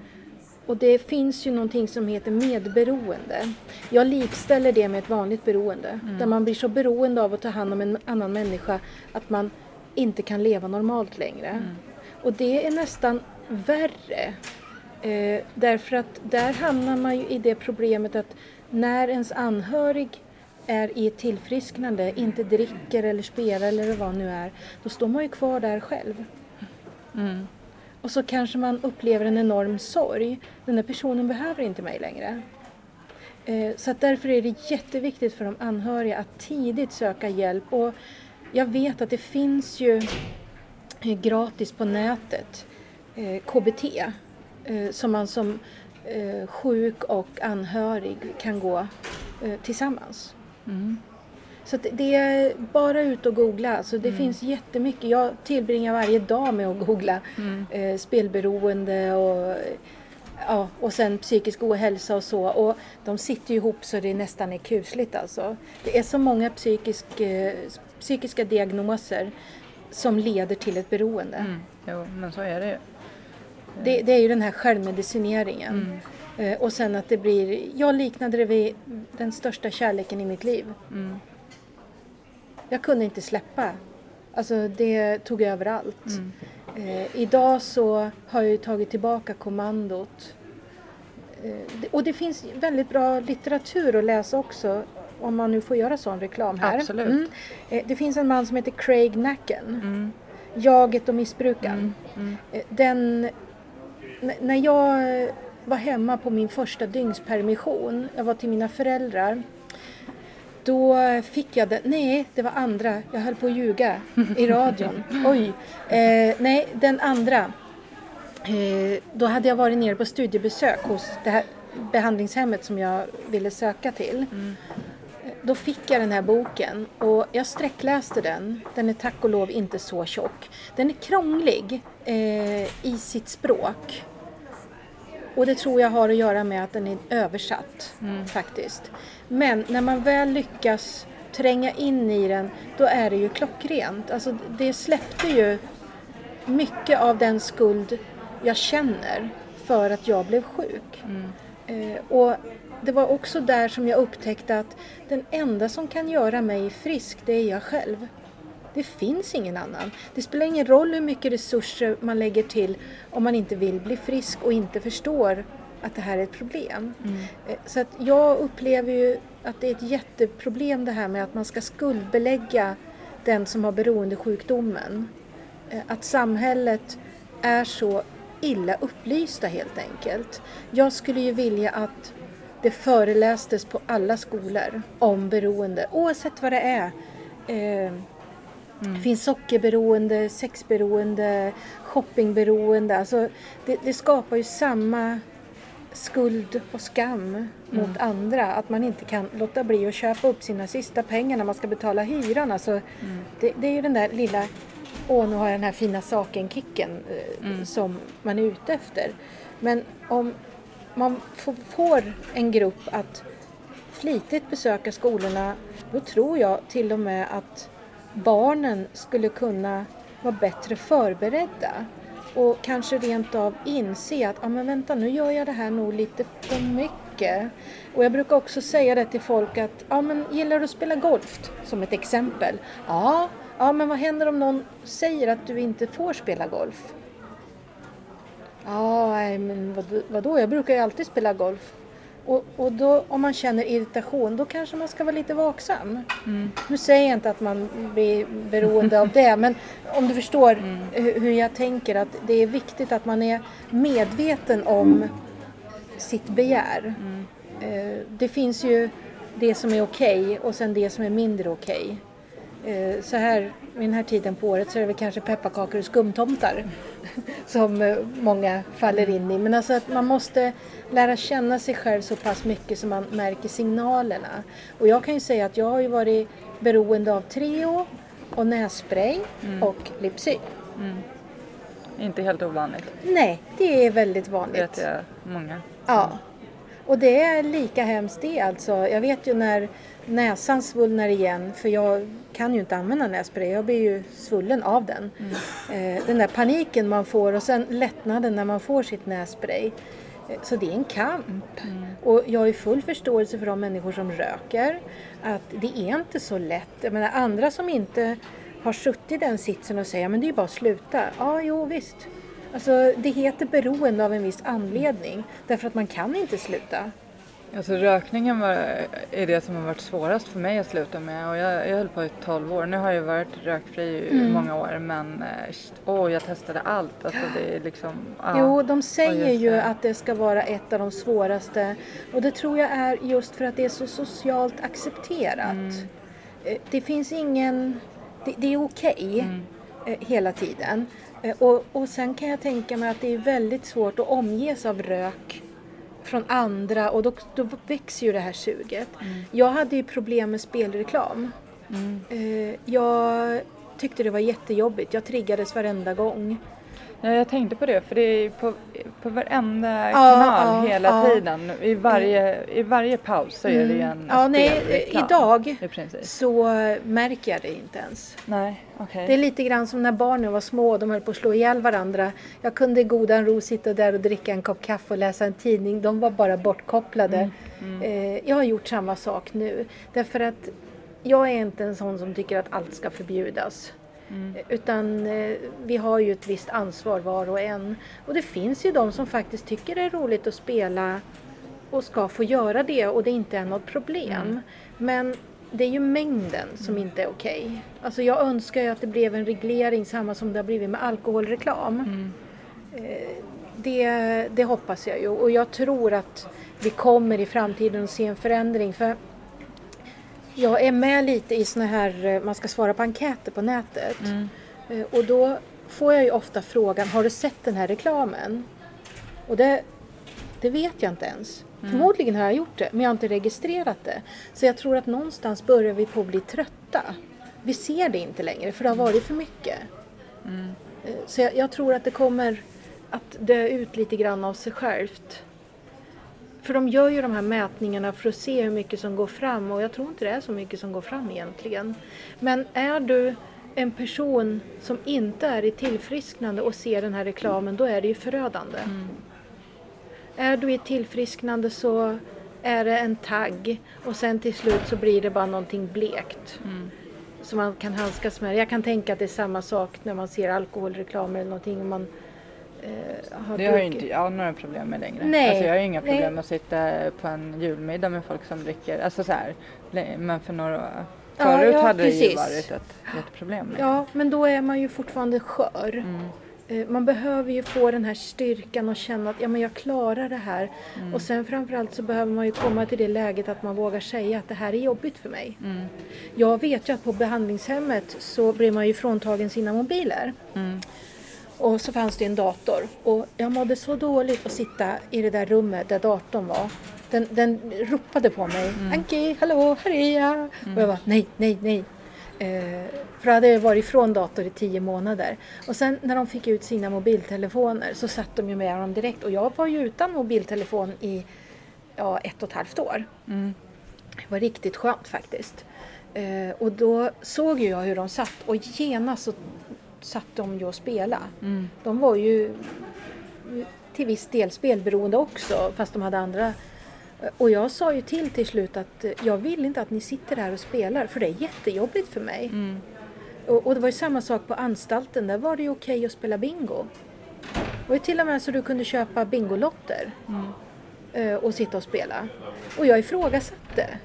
Och det finns ju någonting som heter medberoende. Jag likställer det med ett vanligt beroende. Mm. Där man blir så beroende av att ta hand om en annan människa att man inte kan leva normalt längre. Mm. Och det är nästan värre. Eh, därför att där hamnar man ju i det problemet att när ens anhörig är i ett tillfrisknande, inte dricker eller spelar eller vad det nu är, då står man ju kvar där själv. Mm. Och så kanske man upplever en enorm sorg. Den där personen behöver inte mig längre. Eh, så därför är det jätteviktigt för de anhöriga att tidigt söka hjälp. Och jag vet att det finns ju eh, gratis på nätet eh, KBT som man som sjuk och anhörig kan gå tillsammans. Mm. Så det är bara ut och googla. Alltså det mm. finns jättemycket. Jag tillbringar varje dag med att googla mm. eh, spelberoende och, ja, och sen psykisk ohälsa och så. Och de sitter ju ihop så det nästan är kusligt alltså. Det är så många psykisk, eh, psykiska diagnoser som leder till ett beroende. Mm.
Jo, men så är det ju.
Det, det är ju den här självmedicineringen. Mm. Eh, och sen att det blir, jag liknade det vid den största kärleken i mitt liv. Mm jag kunde inte släppa. Alltså det tog över allt. Mm. Eh, idag så har jag ju tagit tillbaka kommandot. Eh, och det finns väldigt bra litteratur att läsa också om man nu får göra sån reklam här.
Absolut. Mm.
Eh, det finns en man som heter Craig Nacken. Mm. Jaget och missbrukaren. Mm. mm. Eh, den, när jag var hemma på min första dygnspermission, jag var till mina föräldrar då fick jag den, nej det var andra, jag höll på att ljuga i radion. *laughs* Oj. Eh, nej, den andra. Eh, då hade jag varit nere på studiebesök hos det här behandlingshemmet som jag ville söka till. Mm. Då fick jag den här boken och jag sträckläste den. Den är tack och lov inte så tjock. Den är krånglig eh, i sitt språk. Och det tror jag har att göra med att den är översatt mm. faktiskt. Men när man väl lyckas tränga in i den, då är det ju klockrent. Alltså det släppte ju mycket av den skuld jag känner för att jag blev sjuk. Mm. Eh, och det var också där som jag upptäckte att den enda som kan göra mig frisk, det är jag själv. Det finns ingen annan. Det spelar ingen roll hur mycket resurser man lägger till om man inte vill bli frisk och inte förstår att det här är ett problem. Mm. Eh, så att jag upplever ju att det är ett jätteproblem det här med att man ska skuldbelägga den som har beroendesjukdomen. Eh, att samhället är så illa upplysta helt enkelt. Jag skulle ju vilja att det förelästes på alla skolor om beroende, oavsett vad det är. Mm. Det finns sockerberoende, sexberoende, shoppingberoende. Alltså det, det skapar ju samma skuld och skam mm. mot andra. Att man inte kan låta bli att köpa upp sina sista pengar när man ska betala hyran. Alltså, mm. det, det, är ju den där lilla, åh nu har jag den här fina saken-kicken eh, mm. som man är ute efter. Men om man får en grupp att flitigt besöka skolorna då tror jag till och med att barnen skulle kunna vara bättre förberedda och kanske rent av inse att ah, men vänta nu gör jag det här nog lite för mycket. Och jag brukar också säga det till folk att ah, men gillar du att spela golf som ett exempel? Ja, Ja, men vad händer om någon säger att du inte får spela golf? Ja, men vad, vadå? Jag brukar ju alltid spela golf. Och, och då, om man känner irritation, då kanske man ska vara lite vaksam.
Mm.
Nu säger jag inte att man blir beroende av det, men om du förstår hu- hur jag tänker att det är viktigt att man är medveten om sitt begär. Eh, Det finns ju det som är okej och sen det som är mindre okej. Eh, Så här vid den här tiden på året så är det väl kanske pepparkakor och skumtomtar *laughs* som eh, många faller in i. Men alltså att man måste lära känna sig själv så pass mycket så man märker signalerna. Och jag kan ju säga att jag har ju varit beroende av Treo och nässpray och Lipsy.
Inte helt ovanligt.
Nej, det är väldigt vanligt.
vet jag många.
Ja. Och det är lika hemskt det alltså. Jag vet ju när näsan svullnar igen, för jag kan ju inte använda nässpray, jag blir ju svullen av den. Eh, den där paniken man får och sen lättnaden när man får sitt nässpray. Eh, Så det är en kamp. Och jag har full förståelse för de människor som röker. Att det är inte så lätt. Jag menar andra som inte har suttit i den sitsen och säger men det är ju bara att sluta. Ja, jo visst. Alltså det heter beroende av en viss anledning. Därför att man kan inte sluta.
Alltså rökningen var, är det som har varit svårast för mig att sluta med och jag, jag höll på i 12 år. Nu har jag varit rökfri i
Mm.
många år men åh, jag testade allt. Alltså det är liksom... ja.
Jo, de säger ju
det.
att det ska vara ett av de svåraste. Och det tror jag är just för att det är så socialt accepterat.
Mm.
Eh, Det finns ingen... Det, det är okej
Mm.
eh, hela tiden. Och, och sen kan jag tänka mig att det är väldigt svårt att omges av rök från andra och då, då växer ju det här suget.
Mm.
Jag hade ju problem med spelreklam. Eh, Jag tyckte det var jättejobbigt. Jag triggades varenda gång.
Ja, jag tänkte på det för det är på, på varenda kanal
ja,
hela
ja.
tiden. I varje, I varje paus så är det en
Ja, nej, idag så märker jag det inte ens.
Nej, okej.
Det är lite grann som när barnen var små och de höll på att slå ihjäl varandra. Jag kunde i godan ro sitta där och dricka en kopp kaffe och läsa en tidning. De var bara bortkopplade. Eh, Jag har gjort samma sak nu. Därför att jag är inte en sån som tycker att allt ska förbjudas. Eh, Utan eh, vi har ju ett visst ansvar var och en. Och det finns ju de som faktiskt tycker det är roligt att spela och ska få göra det och det inte är något problem. Men det är ju mängden som inte är okej. Alltså jag önskar ju att det blev en reglering samma som det har blivit med alkoholreklam. Eh, Det, det hoppas jag ju och jag tror att vi kommer i framtiden att se en förändring. För jag är med lite i såna här, eh, man ska svara på enkäter på nätet. Eh, Och då får jag ju ofta frågan, har du sett den här reklamen? Och det, det vet jag inte ens. Förmodligen har jag gjort det, men jag har inte registrerat det. Så jag tror att någonstans börjar vi på att bli trötta. Vi ser det inte längre, för det har varit för mycket. Eh, Så jag, jag tror att det kommer att dö ut lite grann av sig självt. För de gör ju de här mätningarna för att se hur mycket som går fram och jag tror inte det är så mycket som går fram egentligen. Men är du en person som inte är i tillfrisknande och ser den här reklamen, då är det ju förödande. Är du i tillfrisknande så är det en tagg och sen till slut så blir det bara någonting blekt. Som man kan handskas med. Jag kan tänka att det är samma sak när man ser alkoholreklam eller någonting. Man, eh, har
Det har
druckit.
inte jag några problem med längre.
Nej,
Alltså jag har inga problem med att sitta på en julmiddag med folk som dricker. Alltså så här, men för några
Ja,
Förut
ja,
hade det ju
precis.
varit ett jätteproblem med.
Ja, men då är man ju fortfarande skör. Eh, Man behöver ju få den här styrkan och känna att ja, men jag klarar det här. Och sen framförallt så behöver man ju komma till det läget att man vågar säga att det här är jobbigt för mig. Jag vet ju att på behandlingshemmet så blev man ju fråntagen sina mobiler. Och så fanns det en dator. Och jag mådde så dåligt att sitta i det där rummet där datorn var. Den, den ropade på mig. Anki, hallå, här är jag. Och jag var nej, nej, nej. Eh, för jag hade varit ifrån dator i tio månader. Och sen när de fick ut sina mobiltelefoner så satt de ju med dem direkt. Och jag var ju utan mobiltelefon i ja, ett och ett halvt år. Det var riktigt skönt faktiskt. Eh, och då såg ju jag hur de satt och genast så satt de ju och spela. De var ju till viss del spelberoende också fast de hade andra. Och jag sa ju till till slut att jag vill inte att ni sitter här och spelar för det är jättejobbigt för mig. Och, och det var ju samma sak på anstalten, där var det ju okej att spela bingo. Det var ju till och med så du kunde köpa bingolotter eh, och sitta och spela. Och jag ifrågasatte.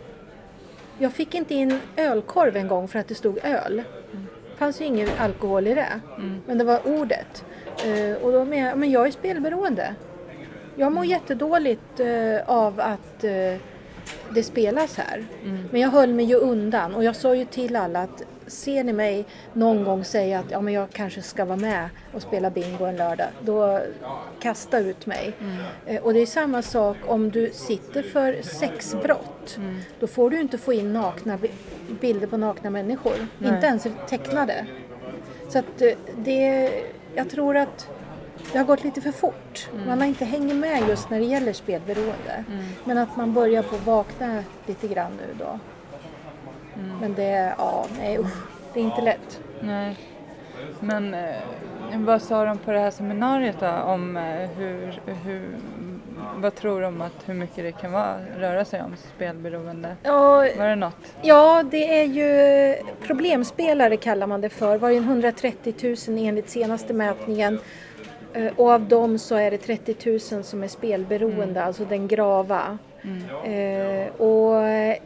Jag fick inte in ölkorv en gång för att det stod öl. Det fanns ju ingen alkohol i det. Men det var ordet. Eh, och då med, men jag är spelberoende. Jag mår jättedåligt eh, av att eh, det spelas här. Men jag höll mig ju undan och jag sa ju till alla att ser ni mig någon gång säga att ja, men jag kanske ska vara med och spela bingo en lördag, då kasta ut mig. Eh, och det är samma sak om du sitter för sexbrott. Då får du inte få in nakna bi- bilder på nakna människor,
Nej.
inte ens tecknade. Så att eh, det, jag tror att det har gått lite för fort. Man har inte hängt med just när det gäller spelberoende. Men att man börjar på vakna lite grann nu då. Men det, ja, nej usch, det är inte lätt.
Nej. Men eh, vad sa de på det här seminariet då om eh, hur, hur, vad tror de att hur mycket det kan vara, röra sig om spelberoende?
Ja,
Var det något?
ja, det är ju problemspelare kallar man det för. var ju 130 000 enligt senaste mätningen. Eh, Och av dem så är det 30 000 som är spelberoende, alltså den grava. Eh, och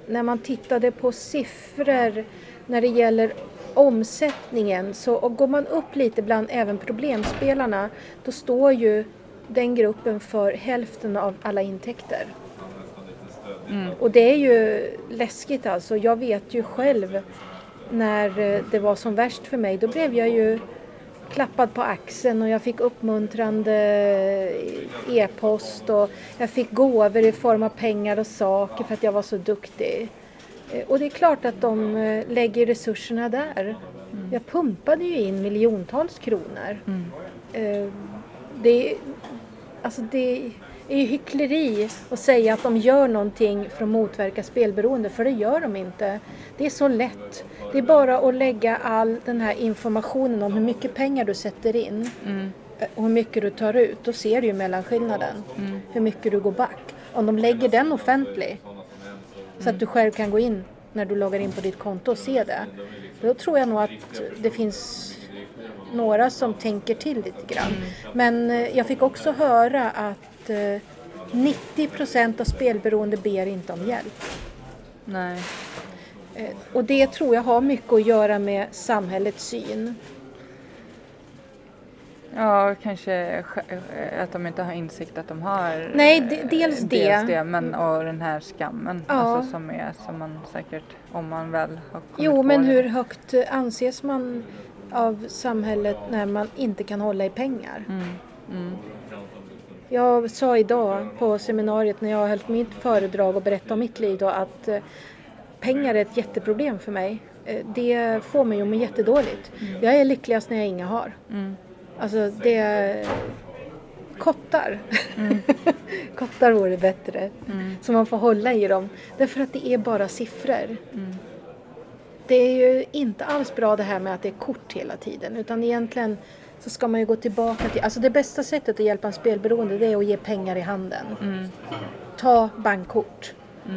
när man tittade på siffror när det gäller omsättningen så går man upp lite bland även problemspelarna då står ju den gruppen för hälften av alla intäkter. Och det är ju läskigt alltså. Jag vet ju själv när eh, det var som värst för mig, då blev jag ju klappad på axeln och jag fick uppmuntrande e-post och jag fick gåvor i form av pengar och saker för att jag var så duktig. Eh, Och det är klart att de eh, lägger resurserna där. Jag pumpade ju in miljontals kronor. Eh, Det, alltså det är ju hyckleri att säga att de gör någonting för att motverka spelberoende, för det gör de inte. Det är så lätt. Det är bara att lägga all den här informationen om hur mycket pengar du sätter in eh, och hur mycket du tar ut. Då ser du ju mellanskillnaden, hur mycket du går back. Om de lägger den offentlig, så att du själv kan gå in när du loggar in på ditt konto och se det. Då tror jag nog att det finns några som tänker till lite grann. Men eh, jag fick också höra att eh, 90 procent av spelberoende ber inte om hjälp.
Nej.
Eh, Och det tror jag har mycket att göra med samhällets syn.
Ja, kanske eh, att de inte har insikt att de har
Nej,
eh,
de- dels det.
dels det men och den här skammen
Ja.
alltså, som är som man säkert om man väl har kommit
Jo, men
det.
hur högt eh, anses man av samhället när man inte kan hålla i pengar?
Mm.
Jag sa idag på seminariet när jag höll mitt föredrag och berättade om mitt liv då att eh, pengar är ett jätteproblem för mig. Eh, Det får mig att må jättedåligt. Jag är lyckligast när jag inga har.
Mm.
Alltså det... Kottar. *laughs* Kottar vore bättre. Så man får hålla i dem. Därför att det är bara siffror. Det är ju inte alls bra det här med att det är kort hela tiden. Utan egentligen så ska man ju gå tillbaka till... Alltså det bästa sättet att hjälpa en spelberoende det är att ge pengar i handen. Ta bankkort.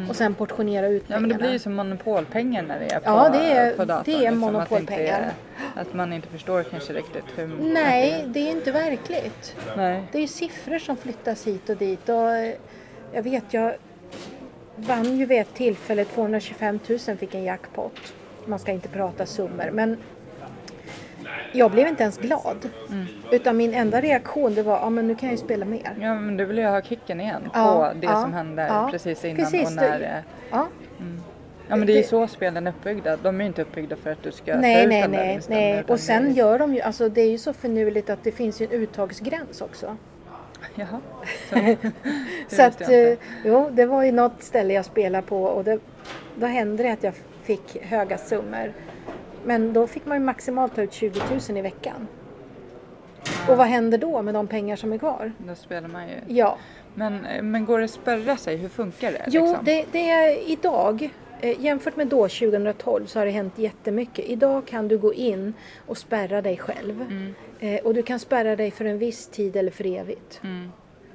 Och sen portionera ut
Mm. Ja
pengarna.
men det blir ju som monopolpengar när det är på,
Ja, det är-
på datorn.
det är
liksom, att
monopolpengar.
Att, inte att man inte förstår kanske riktigt hur...
Nej, det är inte verkligt.
Nej.
Det är ju siffror som flyttas hit och dit. Och eh, jag vet, jag vann ju vid ett tillfälle 225 000 fick en jackpot. Man ska inte prata summor, men jag blev inte ens glad.
Mm.
Utan min enda reaktion det var, ja men nu kan jag ju spela mer.
Ja men du vill ju ha kicken igen
Ja,
på det
ja,
som hände
ja.
precis innan
Precis,
och när...
det-
eh,
Ja,
Ja men det är ju så spelen är uppbyggda. De är ju inte uppbyggda för att du ska ta
nej,
ut
nej,
där
nej, nej. Och sen
det
gör de ju, alltså det är ju så förnuligt att det finns ju en uttagsgräns också. *laughs*
Jaha. *laughs* Så,
Så att, eh, jo, det var ju något ställe jag spelade på och det, då hände det att jag fick höga summor. Men då fick man ju maximalt ta ut 20 000 i veckan. Och vad händer då med de pengar som är kvar?
Då spelar man ju.
Ja,
Men, men går det att spärra sig? Hur funkar det?
jo,
liksom?
det, det är idag, eh, jämfört med då 2012 så har det hänt jättemycket. Idag kan du gå in och spärra dig själv.
Mm.
Eh, och du kan spärra dig för en viss tid eller för evigt.
Mm.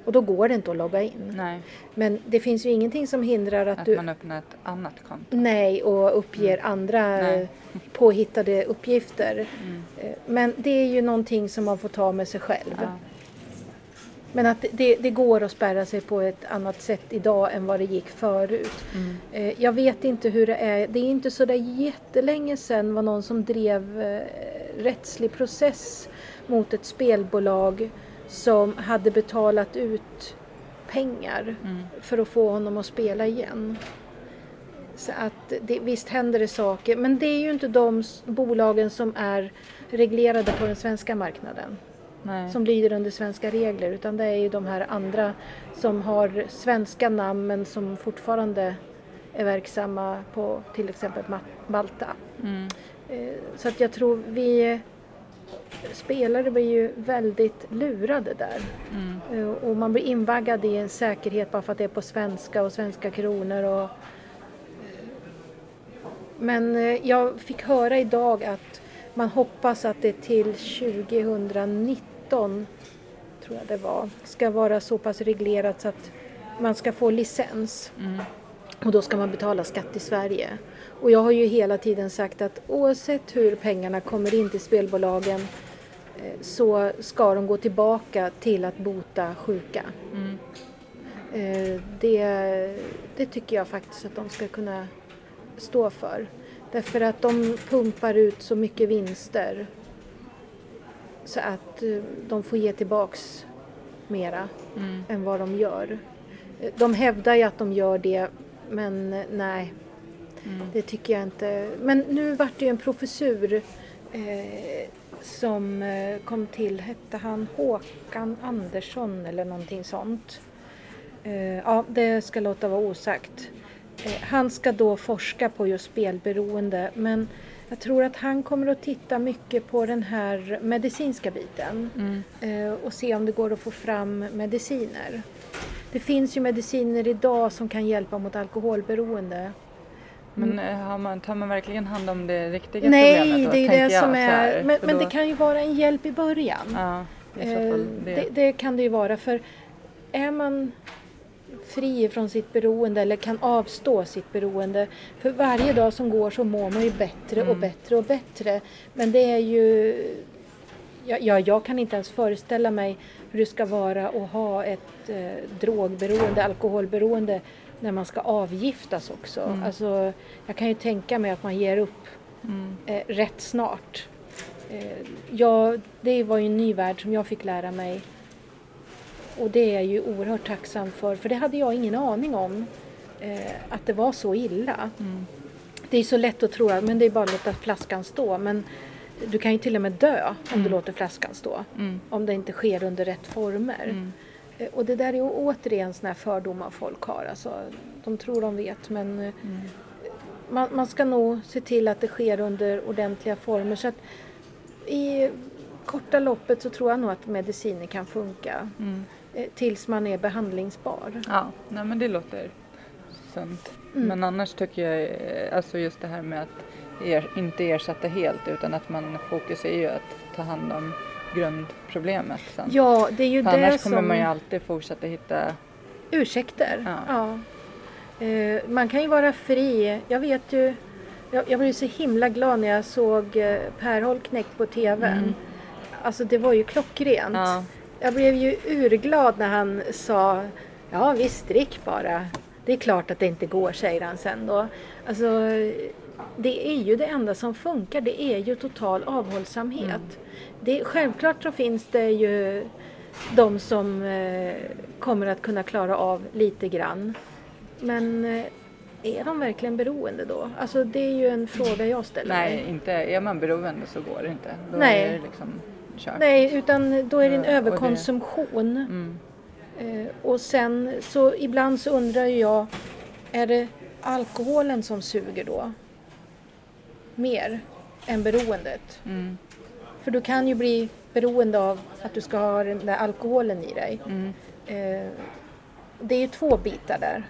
Och då går det inte att logga in.
Nej,
Men det finns ju ingenting som hindrar att,
att
du
man öppnar ett annat konto.
Nej, och uppger andra
Nej. *laughs*
påhittade uppgifter.
Mm.
Eh, Men det är ju någonting som man får ta med sig själv.
Ja.
Men att det, det går att spärra sig på ett annat sätt idag än vad det gick förut.
Mm.
Eh, Jag vet inte hur det är. Det är inte så där jättelänge sedan var någon som drev eh, rättslig process mot ett spelbolag som hade betalat ut pengar
Mm.
för att få honom att spela igen. Så att det, visst händer det saker, men det är ju inte de bolagen som är reglerade på den svenska marknaden
Nej.
som lyder under svenska regler utan det är ju de här andra som har svenska namn men som fortfarande är verksamma på till exempel Ma- Malta.
Mm.
Eh, Så att jag tror vi spelare blir ju väldigt lurade där.
Mm.
Eh, Och man blir invaggad i en säkerhet bara för att det är på svenska och svenska kronor. Och... Men eh, jag fick höra idag att man hoppas att det till 2019, tror jag det var, ska vara så pass reglerat så att man ska få licens.
Mm.
Och då ska man betala skatt i Sverige. Och jag har ju hela tiden sagt att oavsett hur pengarna kommer in till spelbolagen eh, så ska de gå tillbaka till att bota sjuka.
Mm.
Eh, Det, det tycker jag faktiskt att de ska kunna stå för. Därför att de pumpar ut så mycket vinster så att eh, de får ge tillbaks mera
Mm.
än vad de gör. De hävdar ju att de gör det men nej,
Mm.
det tycker jag inte. Men nu vart det ju en professur eh, som eh, kom till, hette han Håkan Andersson eller någonting sånt. Eh, ja, det ska låta vara osagt. Eh, han ska då forska på just spelberoende men jag tror att han kommer att titta mycket på den här medicinska biten
Mm.
eh, och se om det går att få fram mediciner. Det finns ju mediciner idag som kan hjälpa mot alkoholberoende.
Men eh, har man, tar man verkligen hand om det riktiga
Nej,
problemet då,
det är det som är...
här,
Men, men
då-
det kan ju vara en hjälp i början.
Ja, i så
Eh,
fall det.
det, det kan det ju vara för är man fri från sitt beroende eller kan avstå sitt beroende. För varje dag som går så mår man ju bättre och
Mm.
bättre och bättre. Men det är ju... Ja, ja, jag kan inte ens föreställa mig hur det ska vara att ha ett eh, drogberoende, alkoholberoende när man ska avgiftas också.
Mm.
Alltså, jag kan ju tänka mig att man ger upp
Mm.
eh, rätt snart. Eh, ja, det var ju en ny värld som jag fick lära mig. Och det är jag ju oerhört tacksam för, för det hade jag ingen aning om. Eh, att det var så illa.
Mm.
Det är så lätt att tro att men det är bara att låta flaskan stå. Men du kan ju till och med dö om du låter flaskan stå.
Mm.
Om det inte sker under rätt former. Eh, Och det där är återigen sådana här fördomar folk har. Alltså, de tror de vet men eh,
Mm.
man, man ska nog se till att det sker under ordentliga former. Så att I korta loppet så tror jag nog att mediciner kan funka
Mm.
eh, tills man är behandlingsbar.
Ja, nej men det låter sunt.
Mm.
Men annars tycker jag, alltså just det här med att er, inte ersätta helt utan att man fokus är ju att ta hand om grundproblemet sen.
Ja, det är ju
För
det
annars kommer
som...
man ju alltid fortsätta hitta,
Ursäkter.
Ja.
Ja. Eh, man kan ju vara fri. Jag vet ju, jag, jag blev så himla glad när jag såg eh, Per Holknekt på TV.
Mm.
Alltså det var ju klockrent.
ja,
Jag blev ju urglad när han sa Ja visst, drick bara. Det är klart att det inte går, säger han sen då. Alltså, det är ju det enda som funkar. Det är ju total avhållsamhet.
Mm.
Det, självklart så finns det ju de som eh, kommer att kunna klara av lite grann. Men eh, är de verkligen beroende då? Alltså det är ju en fråga jag ställer
nej
mig.
inte, är man beroende så går det inte. Då
Nej.
är det liksom kört.
Nej, utan då är det en överkonsumtion.
Mm.
Eh, och sen så ibland så undrar jag, är det alkoholen som suger då? Mer än beroendet?
Mm.
För du kan ju bli beroende av att du ska ha den där alkoholen i dig.
Mm.
Eh, det är ju två bitar där.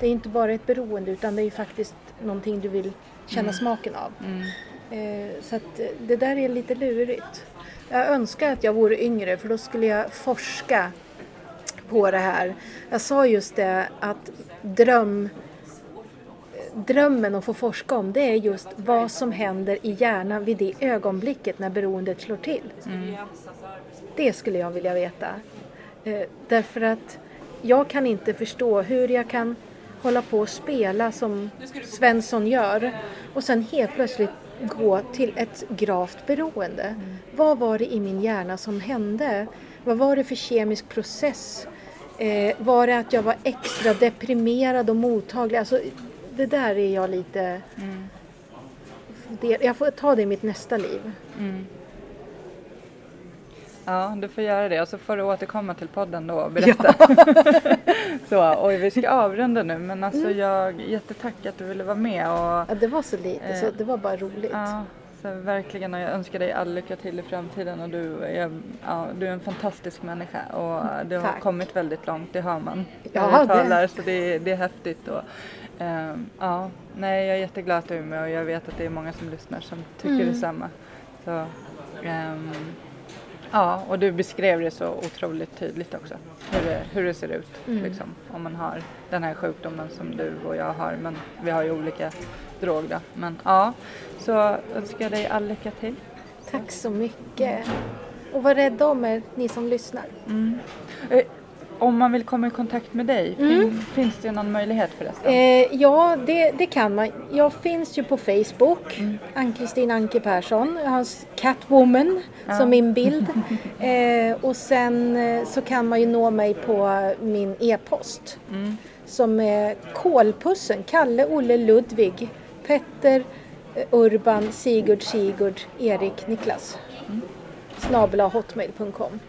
Det är inte bara ett beroende utan det är ju faktiskt någonting du vill känna smaken av.
Mm.
Eh, så att eh, det där är lite lurigt. Jag önskar att jag vore yngre för då skulle jag forska på det här. Jag sa just det att dröm, drömmen att få forska om det är just vad som händer i hjärnan vid det ögonblicket när beroendet slår till. Det skulle jag vilja veta. Eh, därför att jag kan inte förstå hur jag kan hålla på och spela som Svensson gör och sen helt plötsligt gå till ett gravt beroende. Mm. Vad var det i min hjärna som hände? Vad var det för kemisk process? Eh, var det att jag var extra deprimerad och mottaglig? Alltså, det där är jag lite... Mm. Det, jag får ta det i mitt nästa liv. Mm.
Ja, du får göra det och så får du återkomma till podden då och berätta. Ja. *laughs* så, och vi ska avrunda nu men alltså mm. jag jättetack att du ville vara med. Och,
ja, det var så lite eh, så det var bara roligt.
Ja, så verkligen och jag önskar dig all lycka till i framtiden och du är, ja, du är en fantastisk människa och du har kommit väldigt långt, det hör man. Ja, det... talar så det, det är häftigt. Och, ja, nej, jag är jätteglad att du är med och jag vet att det är många som lyssnar som tycker mm. detsamma. Så, um, Ja, och du beskrev det så otroligt tydligt också. Hur det, hur det ser ut mm. liksom, om man har den här sjukdomen som du och jag har. Men vi har ju olika drog då. Men ja, så önskar jag dig all lycka till.
Tack så mycket. Och var rädda om er, ni som lyssnar. Mm.
Om man vill komma i kontakt med dig, mm. finns det någon möjlighet förresten?
Eh, ja, det, det, kan man. Jag finns ju på Facebook, mm. Ann-Kristin Anke Persson. Jag har Catwoman ja. som min bild. *laughs* eh, och sen eh, så kan man ju nå mig på min e-post mm. som är kolpussen, Kalle, Olle, Ludvig, Petter, eh, Urban, Sigurd, Sigurd, Erik, Niklas. Mm. Snabela hotmail.com.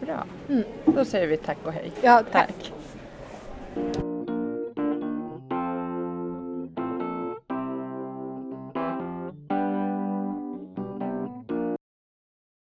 Bra, mm. då säger vi tack och hej.
Ja, tack. tack.